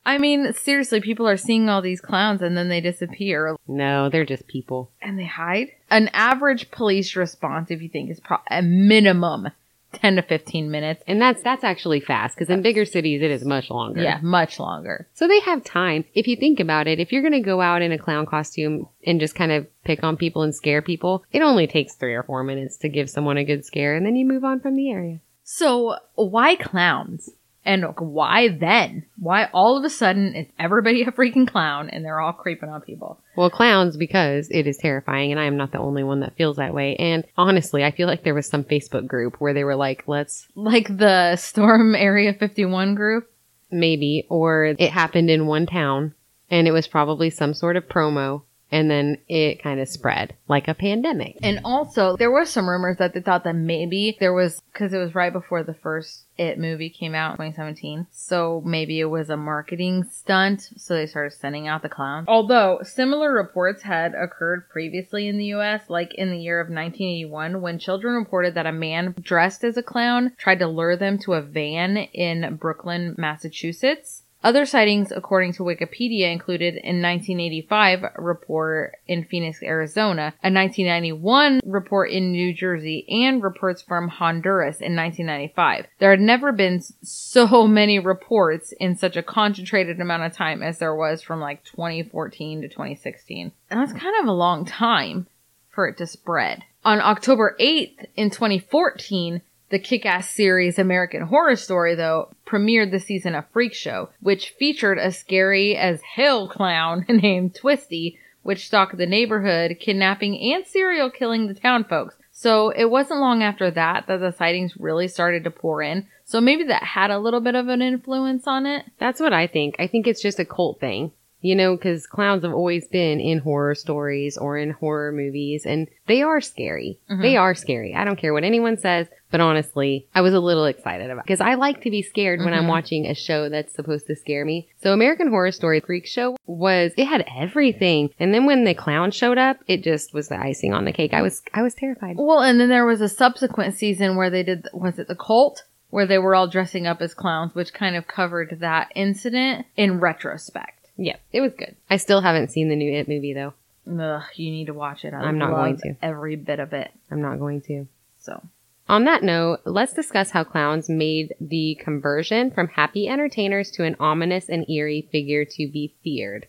I mean, seriously, people are seeing all these clowns and then they disappear No, they're just people. and they hide. An average police response, if you think, is pro- a minimum 10 to 15 minutes. And that's, that's actually fast because in bigger cities, it is much longer. Yeah, much longer. So they have time. If you think about it, if you're going to go out in a clown costume and just kind of pick on people and scare people, it only takes three or four minutes to give someone a good scare and then you move on from the area. So, why clowns? And why then? Why all of a sudden is everybody a freaking clown and they're all creeping on people? Well, clowns because it is terrifying and I am not the only one that feels that way. And honestly, I feel like there was some Facebook group where they were like, let's Like the Storm Area 51 group? maybe, or it happened in one town and it was probably some sort of promo and then it kind of spread like a pandemic. And also, there were some rumors that they thought that maybe there was, because it was right before the first It movie came out in 2017. So maybe it was a marketing stunt. So they started sending out the clowns. Although similar reports had occurred previously in the US, like in the year of 1981, when children reported that a man dressed as a clown tried to lure them to a van in Brookline, Massachusetts. Other sightings, according to Wikipedia, included in 1985 report in Phoenix, Arizona, a 1991 report in New Jersey, and reports from Honduras in 1995. There had never been so many reports in such a concentrated amount of time as there was from like 2014 to 2016. And that's kind of a long time for it to spread. On October 8th in 2014, the kick-ass series American Horror Story, though, premiered the season of Freak Show, which featured a scary as hell clown [laughs] named Twisty, which stalked the neighborhood, kidnapping and serial killing the town folks. So it wasn't long after that that the sightings really started to pour in. So maybe that had a little bit of an influence on it. That's what I think. I think it's just a cult thing. You know, because clowns have always been in horror stories or in horror movies, and they are scary. Mhm. They are scary. I don't care what anyone says, but honestly, I was a little excited about because I like to be scared when I'm Mhm. watching a show that's supposed to scare me. So American Horror Story Freak Show was it had everything, and then when the clown showed up, it just was the icing on the cake. I was I was terrified. Well, and then there was a subsequent season where they did, was it the cult? Where they were all dressing up as clowns, which kind of covered that incident in retrospect. Yeah, it was good. I still haven't seen the new It movie though. Ugh, you need to watch it. I I'm not going to. Every bit of it. I'm not going to. So, On that note, let's discuss how clowns made the conversion from happy entertainers to an ominous and eerie figure to be feared.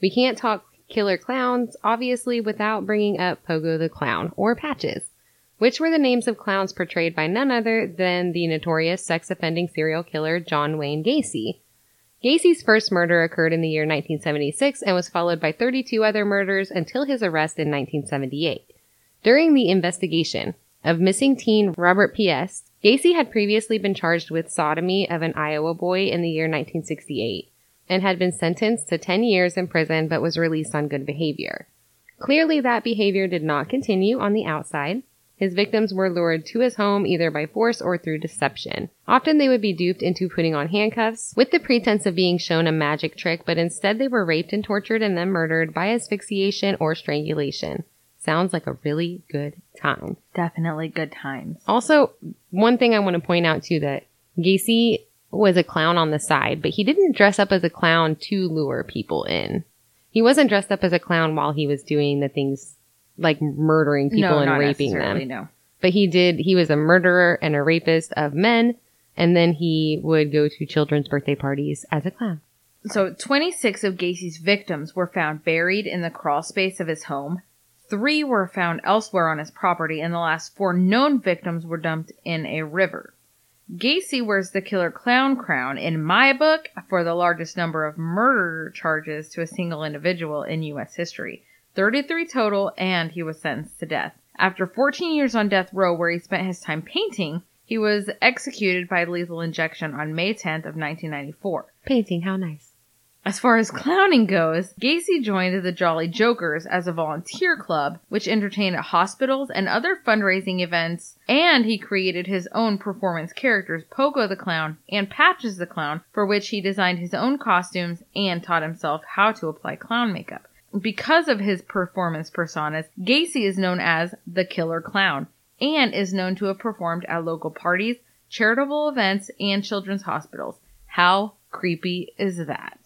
We can't talk killer clowns, obviously, without bringing up Pogo the Clown, or Patches, which were the names of clowns portrayed by none other than the notorious sex offending serial killer John Wayne Gacy. Gacy's first murder occurred in the year 1976 and was followed by 32 other murders until his arrest in 1978. During the investigation, of missing teen Robert Piest, Gacy had previously been charged with sodomy of an Iowa boy in the year 1968 and had been sentenced to 10 years in prison but was released on good behavior. Clearly, that behavior did not continue on the outside. His victims were lured to his home either by force or through deception. Often they would be duped into putting on handcuffs with the pretense of being shown a magic trick, but instead they were raped and tortured and then murdered by asphyxiation or strangulation. Sounds like a really good time. definitely good times. Also, one thing I want to point out too that Gacy was a clown on the side, but he didn't dress up as a clown to lure people in. He wasn't dressed up as a clown while he was doing the things like murdering people no, and raping them. No. But he did, he was a murderer and a rapist of men, and then he would go to children's birthday parties as a clown. So, 26 of Gacy's victims were found buried in the crawl space of his home. Three were found elsewhere on his property, and the last four known victims were dumped in a river. Gacy wears the killer clown crown, in my book, for the largest number of murder charges to a single individual in U.S. history 33 total, and he was sentenced to death. After 14 years on death row, where he spent his time painting, he was executed by lethal injection on May 10th of 1994. Painting, how nice. As far as clowning goes, Gacy joined the Jolly Jokers as a volunteer club, which entertained at hospitals and other fundraising events, and he created his own performance characters, Pogo the Clown and Patches the Clown, for which he designed his own costumes and taught himself how to apply clown makeup. Because of his performance personas, Gacy is known as the Killer Clown and is known to have performed at local parties, charitable events, and children's hospitals. How creepy is that?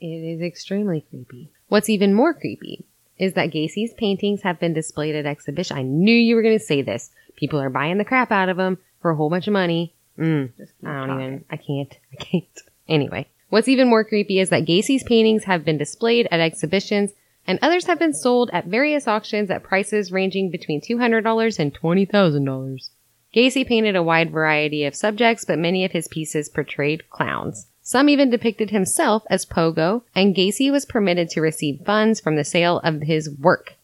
It is extremely creepy. What's even more creepy is that Gacy's paintings have been displayed at exhibition. I knew you were going to say this. People are buying the crap out of them for a whole bunch of money. Mm, Just I don't talking. even, I can't, [laughs] I can't. Anyway, what's even more creepy is that Gacy's paintings have been displayed at exhibitions and others have been sold at various auctions at prices ranging between $200 and $20,000. Gacy painted a wide variety of subjects, but many of his pieces portrayed clowns. Some even depicted himself as Pogo, and Gacy was permitted to receive funds from the sale of his work,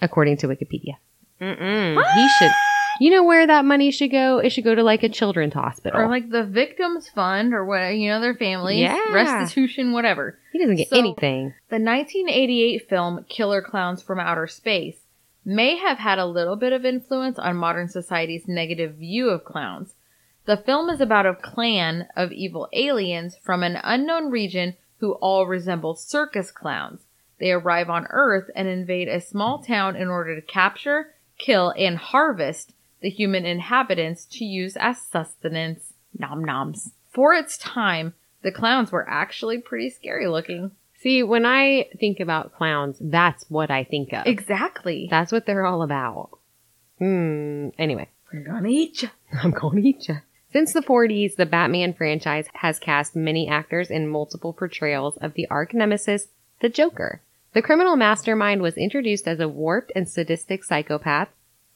according to Wikipedia. Mm-mm. He should. You know where that money should go? It should go to like a children's hospital. Or like the victims fund or what, you know, their families, Yeah. restitution, whatever. he doesn't get So- anything. The 1988 film Killer Clowns from Outer Space may have had a little bit of influence on modern society's negative view of clowns. The film is about a clan of evil aliens from an unknown region who all resemble circus clowns. They arrive on Earth and invade a small town in order to capture, kill, and harvest the human inhabitants to use as sustenance. Nom noms. For its time, the clowns were actually pretty scary looking. See, when I think about clowns, that's what I think of. Exactly. That's what they're all about. Hmm. Anyway, I'm gonna eat you. [laughs] I'm to eat ya. Since the 40s, the Batman franchise has cast many actors in multiple portrayals of the arch nemesis, the Joker. The criminal mastermind was introduced as a warped and sadistic psychopath,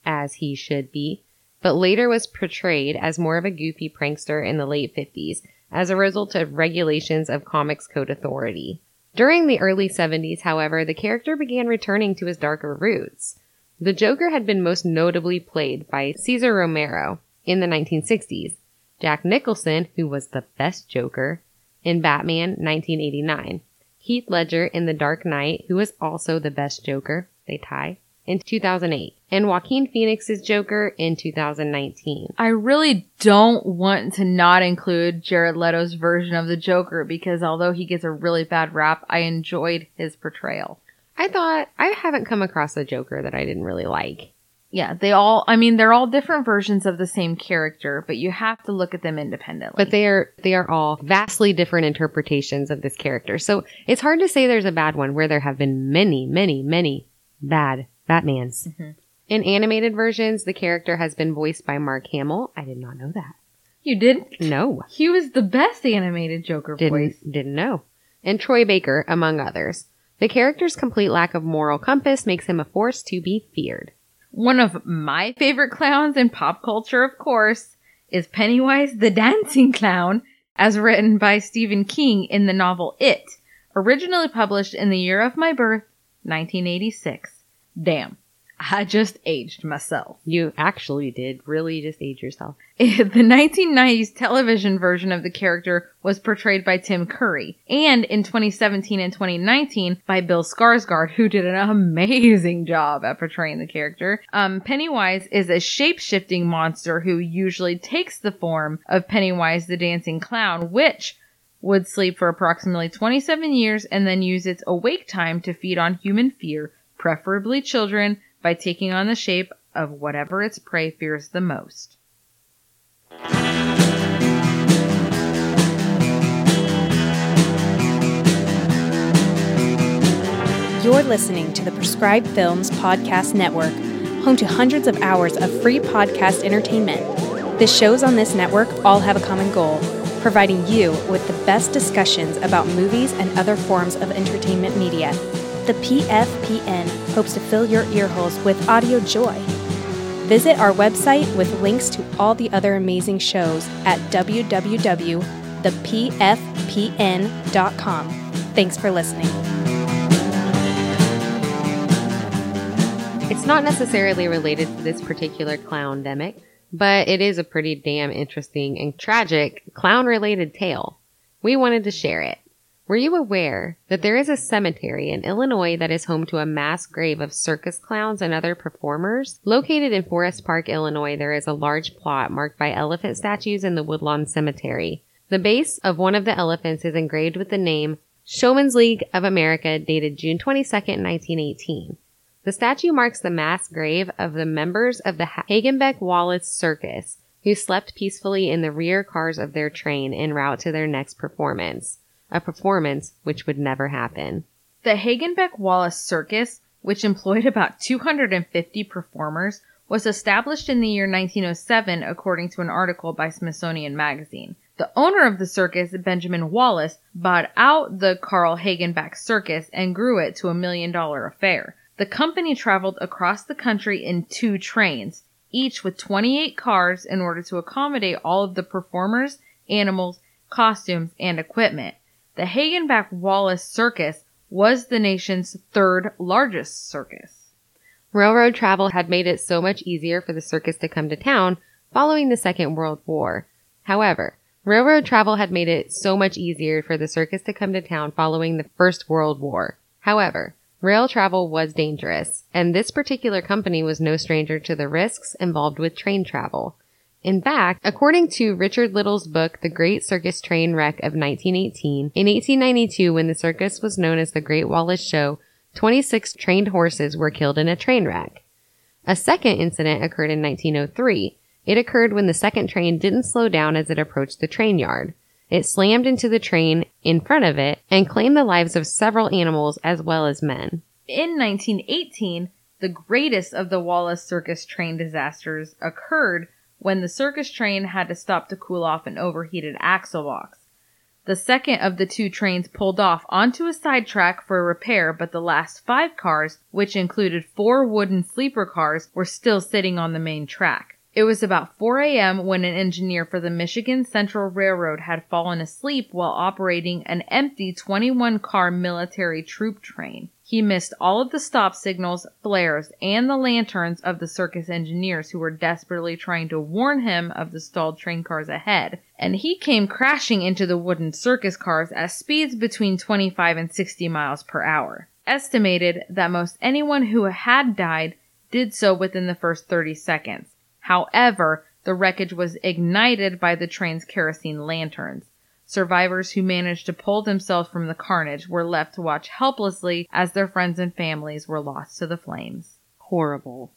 as he should be, but later was portrayed as more of a goofy prankster in the late 50s as a result of regulations of Comics Code Authority. During the early 70s, however, the character began returning to his darker roots. The Joker had been most notably played by Cesar Romero in the 1960s, Jack Nicholson, who was the best Joker, in Batman 1989, Heath Ledger in The Dark Knight, who was also the best Joker, they tie, in 2008, and Joaquin Phoenix's Joker in 2019. I really don't want to not include Jared Leto's version of the Joker because although he gets a really bad rap, I enjoyed his portrayal. I thought I haven't come across a Joker that I didn't really like. Yeah, they all, I mean, they're all different versions of the same character, but you have to look at them independently. But they are they are all vastly different interpretations of this character. So it's hard to say there's a bad one where there have been many, many, many bad Batmans. Mhm. In animated versions, the character has been voiced by Mark Hamill. I did not know that. you didn't? No, He was the best animated Joker didn't voice. didn't know. And Troy Baker, among others. The character's complete lack of moral compass makes him a force to be feared. One of my favorite clowns in pop culture, of course, is Pennywise the Dancing Clown, as written by Stephen King in the novel It, originally published in the year of my birth, 1986. Damn, I just aged myself. You actually did really just age yourself. [laughs] the 1990s television version of the character was portrayed by Tim Curry, and in 2017 and 2019 by Bill Skarsgård, who did an amazing job at portraying the character. Um, Pennywise is a shape-shifting monster who usually takes the form of Pennywise the Dancing Clown, which would sleep for approximately 27 years and then use its awake time to feed on human fear, preferably children, by taking on the shape of whatever its prey fears the most. You're listening to the Prescribed Films Podcast Network, home to hundreds of hours of free podcast entertainment. The shows on this network all have a common goal providing you with the best discussions about movies and other forms of entertainment media. The PFPN hopes to fill your earholes with audio joy. Visit our website with links to all the other amazing shows at www.thepfpn.com. Thanks for listening. It's not necessarily related to this particular clown demic, but it is a pretty damn interesting and tragic clown related tale. We wanted to share it. Were you aware that there is a cemetery in Illinois that is home to a mass grave of circus clowns and other performers? Located in Forest Park, Illinois, there is a large plot marked by elephant statues in the Woodlawn Cemetery. The base of one of the elephants is engraved with the name Showman's League of America dated June 22, 1918. The statue marks the mass grave of the members of the Hagenbeck Wallace Circus who slept peacefully in the rear cars of their train en route to their next performance a performance which would never happen. The Hagenbeck Wallace Circus, which employed about 250 performers, was established in the year 1907 according to an article by Smithsonian Magazine. The owner of the circus, Benjamin Wallace, bought out the Carl Hagenbeck Circus and grew it to a million dollar affair. The company traveled across the country in two trains, each with 28 cars in order to accommodate all of the performers, animals, costumes, and equipment. The Hagenbeck Wallace Circus was the nation's third largest circus. Railroad travel had made it so much easier for the circus to come to town following the Second World War. However, railroad travel had made it so much easier for the circus to come to town following the First World War. However, rail travel was dangerous, and this particular company was no stranger to the risks involved with train travel. In fact, according to Richard Lytle's book, The Great Circus Train Wreck of 1918, in 1892, when the circus was known as the Great Wallace Show, 26 trained horses were killed in a train wreck. A second incident occurred in 1903. It occurred when the second train didn't slow down as it approached the train yard. It slammed into the train in front of it and claimed the lives of several animals as well as men. In 1918, the greatest of the Wallace Circus train disasters occurred when the circus train had to stop to cool off an overheated axle box. The second of the two trains pulled off onto a sidetrack for a repair, but the last five cars, which included four wooden sleeper cars, were still sitting on the main track. It was about 4 a.m. when an engineer for the Michigan Central Railroad had fallen asleep while operating an empty 21 car military troop train. He missed all of the stop signals, flares, and the lanterns of the circus engineers who were desperately trying to warn him of the stalled train cars ahead, and he came crashing into the wooden circus cars at speeds between 25 and 60 miles per hour. Estimated that most anyone who had died did so within the first 30 seconds. However, the wreckage was ignited by the train's kerosene lanterns. Survivors who managed to pull themselves from the carnage were left to watch helplessly as their friends and families were lost to the flames. Horrible.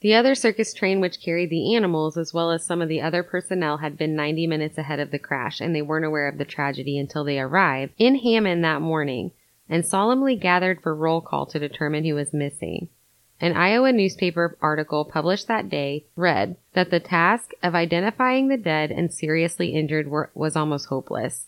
The other circus train which carried the animals as well as some of the other personnel had been 90 minutes ahead of the crash and they weren't aware of the tragedy until they arrived in Hammond that morning and solemnly gathered for roll call to determine who was missing. An Iowa newspaper article published that day read that the task of identifying the dead and seriously injured were, was almost hopeless.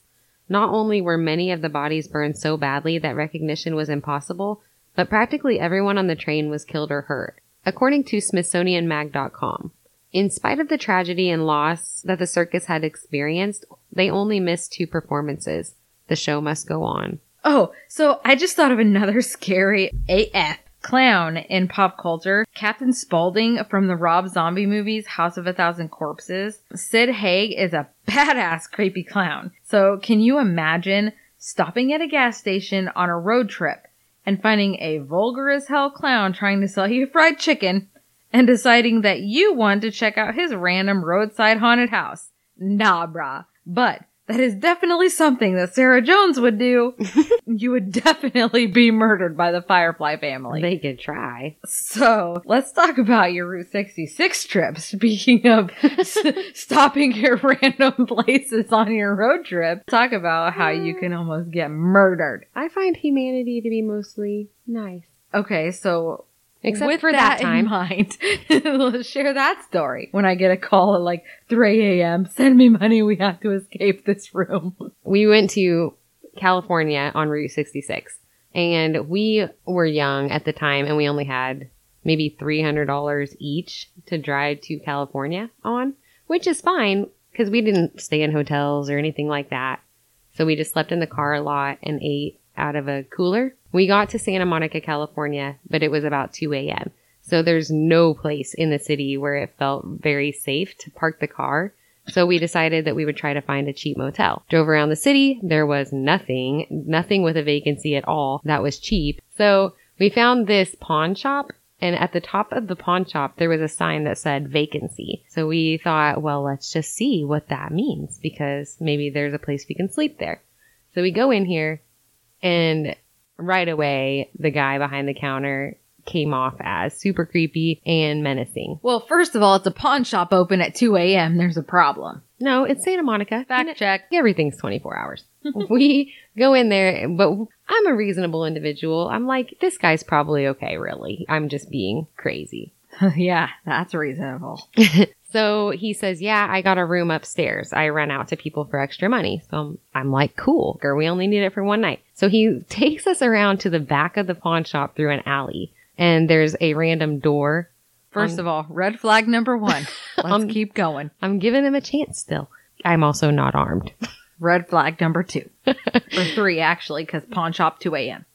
Not only were many of the bodies burned so badly that recognition was impossible, but practically everyone on the train was killed or hurt, according to SmithsonianMag.com. In spite of the tragedy and loss that the circus had experienced, they only missed two performances. The show must go on. Oh, so I just thought of another scary AF clown in pop culture. Captain Spaulding from the Rob Zombie movies House of a Thousand Corpses. Sid Haig is a [laughs] badass creepy clown. So can you imagine stopping at a gas station on a road trip and finding a vulgar as hell clown trying to sell you [laughs] fried chicken and deciding that you want to check out his random roadside haunted house? Nah, brah. But that is definitely something that Sarah Jones would do. [laughs] you would definitely be murdered by the Firefly family. They could try. So let's talk about your Route 66 trip. [laughs] Speaking of s- stopping at [laughs] random places on your road trip, talk about how you can almost get murdered. I find humanity to be mostly nice. Okay, so Except with for that, in time. mind, [laughs] let's share that story. When I get a call at like 3 a.m., send me money. We have to escape this room. [laughs] we went to California on Route 66 and we were young at the time and we only had maybe $300 each to drive to California on, which is fine because we didn't stay in hotels or anything like that. So we just slept in the car a lot and ate out of a cooler. We got to Santa Monica, California, but it was about 2 a.m. So there's no place in the city where it felt very safe to park the car. So we decided that we would try to find a cheap motel. Drove around the city. There was nothing, nothing with a vacancy at all that was cheap. So we found this pawn shop and at the top of the pawn shop, there was a sign that said vacancy. So we thought, well, let's just see what that means because maybe there's a place we can sleep there. So we go in here and right away, the guy behind the counter came off as super creepy and menacing. Well, first of all, it's a pawn shop open at 2 a.m. There's a problem. No, it's Santa Monica. Fact And check. Everything's 24 hours. [laughs] we go in there, but I'm a reasonable individual. I'm like, this guy's probably okay, really. I'm just being crazy. [laughs] yeah, that's reasonable. [laughs] So he says, Yeah, I got a room upstairs. I rent out to people for extra money. So I'm, I'm like, Cool, girl, we only need it for one night. So he [laughs] takes us around to the back of the pawn shop through an alley, and there's a random door. First Um, of all, red flag number one. [laughs] Let's Um, keep going. I'm giving him a chance still. I'm also not armed. [laughs] Red flag number two. or three, actually, because pawn shop 2 a.m.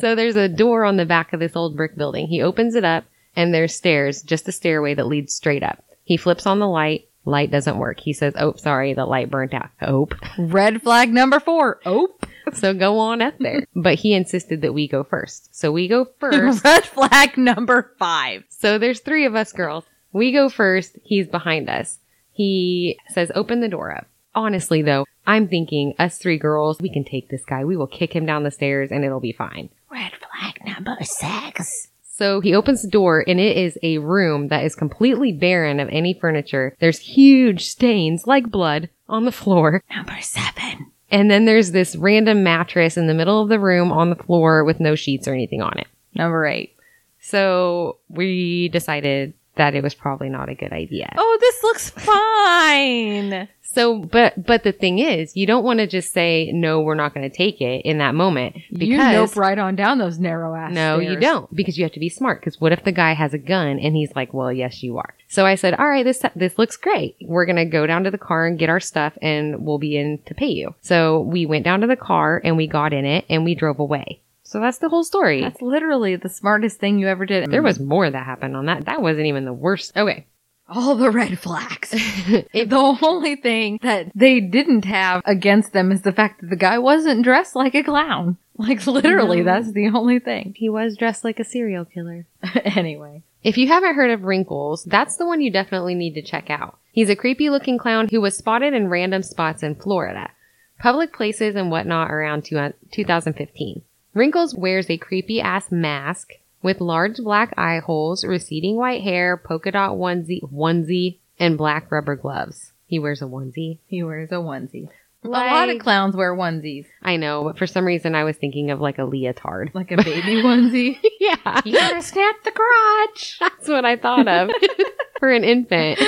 So there's a door on the back of this old brick building. He opens it up, and there's stairs, just a stairway that leads straight up. He flips on the light. Light doesn't work. He says, Oh, sorry, the light burnt out. Oh. Red flag number four. Oh. [laughs] So go on up there. But he insisted that we go first. So we go [laughs] first. Red flag number five. so there's three of us girls. We go first. He's behind us. He says, open the door up. Honestly though, I'm thinking us three girls, we can take this guy. We will kick him down the stairs and it'll be fine. Red flag number six. So he opens the door and it is a room that is completely barren of any furniture. There's huge stains like blood on the floor. Number seven. And then there's this random mattress in the middle of the room on the floor with no sheets or anything on it. Number eight. So we decided that it was probably not a good idea. Oh, this looks fine. [laughs] So, but, but the thing is, you don't want to just say, no, we're not going to take it in that moment. Because, you nope right on down those narrow ass no, you don't, because you have to be smart. Because what if the guy has a gun and he's like, well, yes, you are. So I said, all right, this, this looks great. We're going to go down to the car and get our stuff and we'll be in to pay you. So we went down to the car and we got in it and we drove away. So that's the whole story. That's literally the smartest thing you ever did. there was more that happened on that. That wasn't even the worst. Okay. All the red flags. [laughs] the only thing that they didn't have against them is the fact that the guy wasn't dressed like a clown. Like literally, No. that's the only thing. He was dressed like a serial killer. [laughs] anyway. If you haven't heard of Wrinkles, that's the one you definitely need to check out. He's a creepy looking clown who was spotted in random spots in Florida, public places and whatnot around two- uh, 2015. Wrinkles wears a creepy ass mask with large black eye holes, receding white hair, polka dot onesie, onesie, and black rubber gloves. He wears a onesie. He wears a onesie. a lot of clowns wear onesies. I know, but for some reason I was thinking of like a leotard. Like a baby [laughs] onesie. yeah. You gotta snap the crotch. That's what I thought of [laughs] for an infant.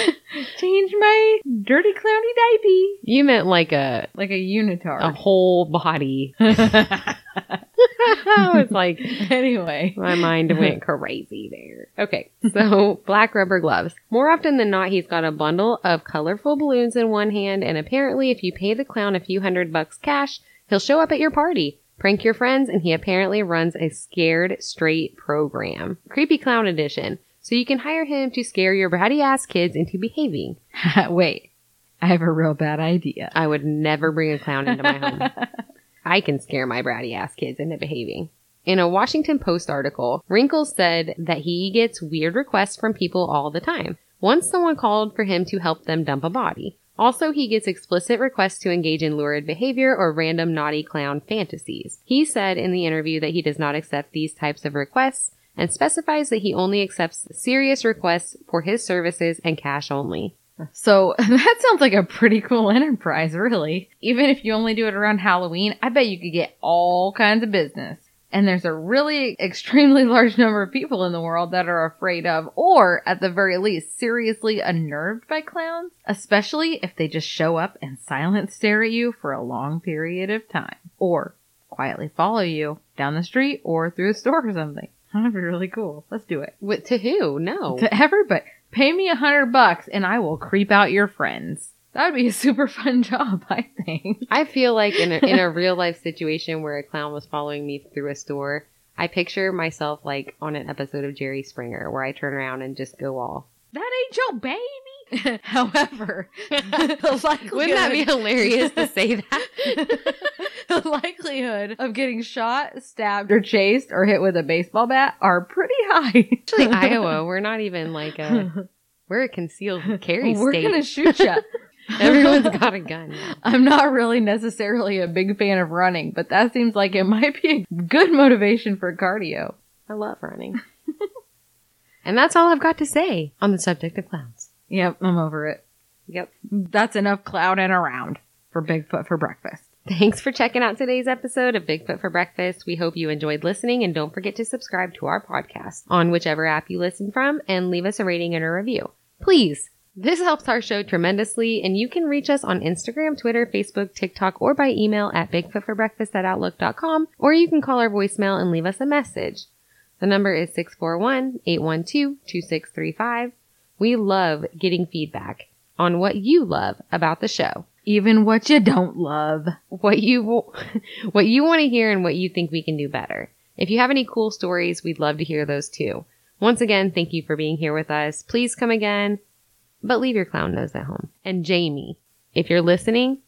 Change my dirty clowny diaper. You meant like a Like a unitard. a whole body. [laughs] I was like, anyway. my mind went crazy there. Okay, so black rubber gloves. More often than not, he's got a bundle of colorful balloons in one hand, and apparently, if you pay the clown a few hundred bucks cash, he'll show up at your party. Prank your friends, and he apparently runs a scared straight program. Creepy Clown Edition. So you can hire him to scare your bratty ass kids into behaving. [laughs] Wait. I have a real bad idea. I would never bring a clown into my home. [laughs] I can scare my bratty ass kids into behaving. In a Washington Post article, Wrinkles said that he gets weird requests from people all the time. Once someone called for him to help them dump a body. Also, he gets explicit requests to engage in lurid behavior or random naughty clown fantasies. He said in the interview that he does not accept these types of requests and specifies that he only accepts serious requests for his services and cash only. So [laughs] that sounds like a pretty cool enterprise, really. Even if you only do it around Halloween, I bet you could get all kinds of business. And there's a really extremely [laughs] large number of people in the world that are afraid of, or at the very least, seriously unnerved by clowns, especially if they just show up and silent stare at you for a long period of time, or quietly follow you down the street or through a store or something. [laughs] That'd be really cool. Let's do it. What to who? No. To everybody. Pay me a hundred bucks and I will creep out your friends. That would be a super [laughs] fun job, I think. I feel like in a, in a real life situation where a clown was following me through a store, I picture myself like on an episode of Jerry Springer where I turn around and just go all, That ain't your baby. [laughs] However, likelihood, [laughs] Wouldn't that be hilarious to say that? the likelihood of getting shot, stabbed, or chased or hit with a baseball bat are pretty high. Actually, Iowa, we're not even like a we're a concealed carry We're state. gonna shoot you. [laughs] Everyone's got a gun. I'm not really necessarily a big fan of running, but that seems like it might be a good motivation for cardio. I love running. and that's all I've got to say on the subject of clowns. Yep, I'm over it. Yep. That's enough clouding around for Bigfoot for breakfast. Thanks for checking out today's episode of Bigfoot for Breakfast. We hope you enjoyed listening and don't forget to subscribe to our podcast on whichever app you listen from and leave us a rating and a review. Please. This helps our show tremendously and you can reach us on Instagram, Twitter, Facebook, TikTok, or by email at bigfootforbreakfast at outlook.com or you can call our voicemail and leave us a message. The number is 641-812-2635. We love getting feedback on what you love about the show Even what you don't love. what you [laughs] what you want to hear and what you think we can do better. If you have any cool stories, we'd love to hear those too. Once again, thank you for being here with us. Please come again, but leave your clown nose at home. And Jamie, if you're listening,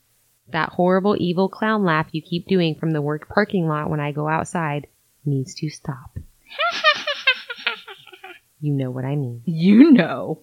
that horrible evil clown laugh you keep doing from the work parking lot when I go outside needs to stop. [laughs] you know what I mean. You know.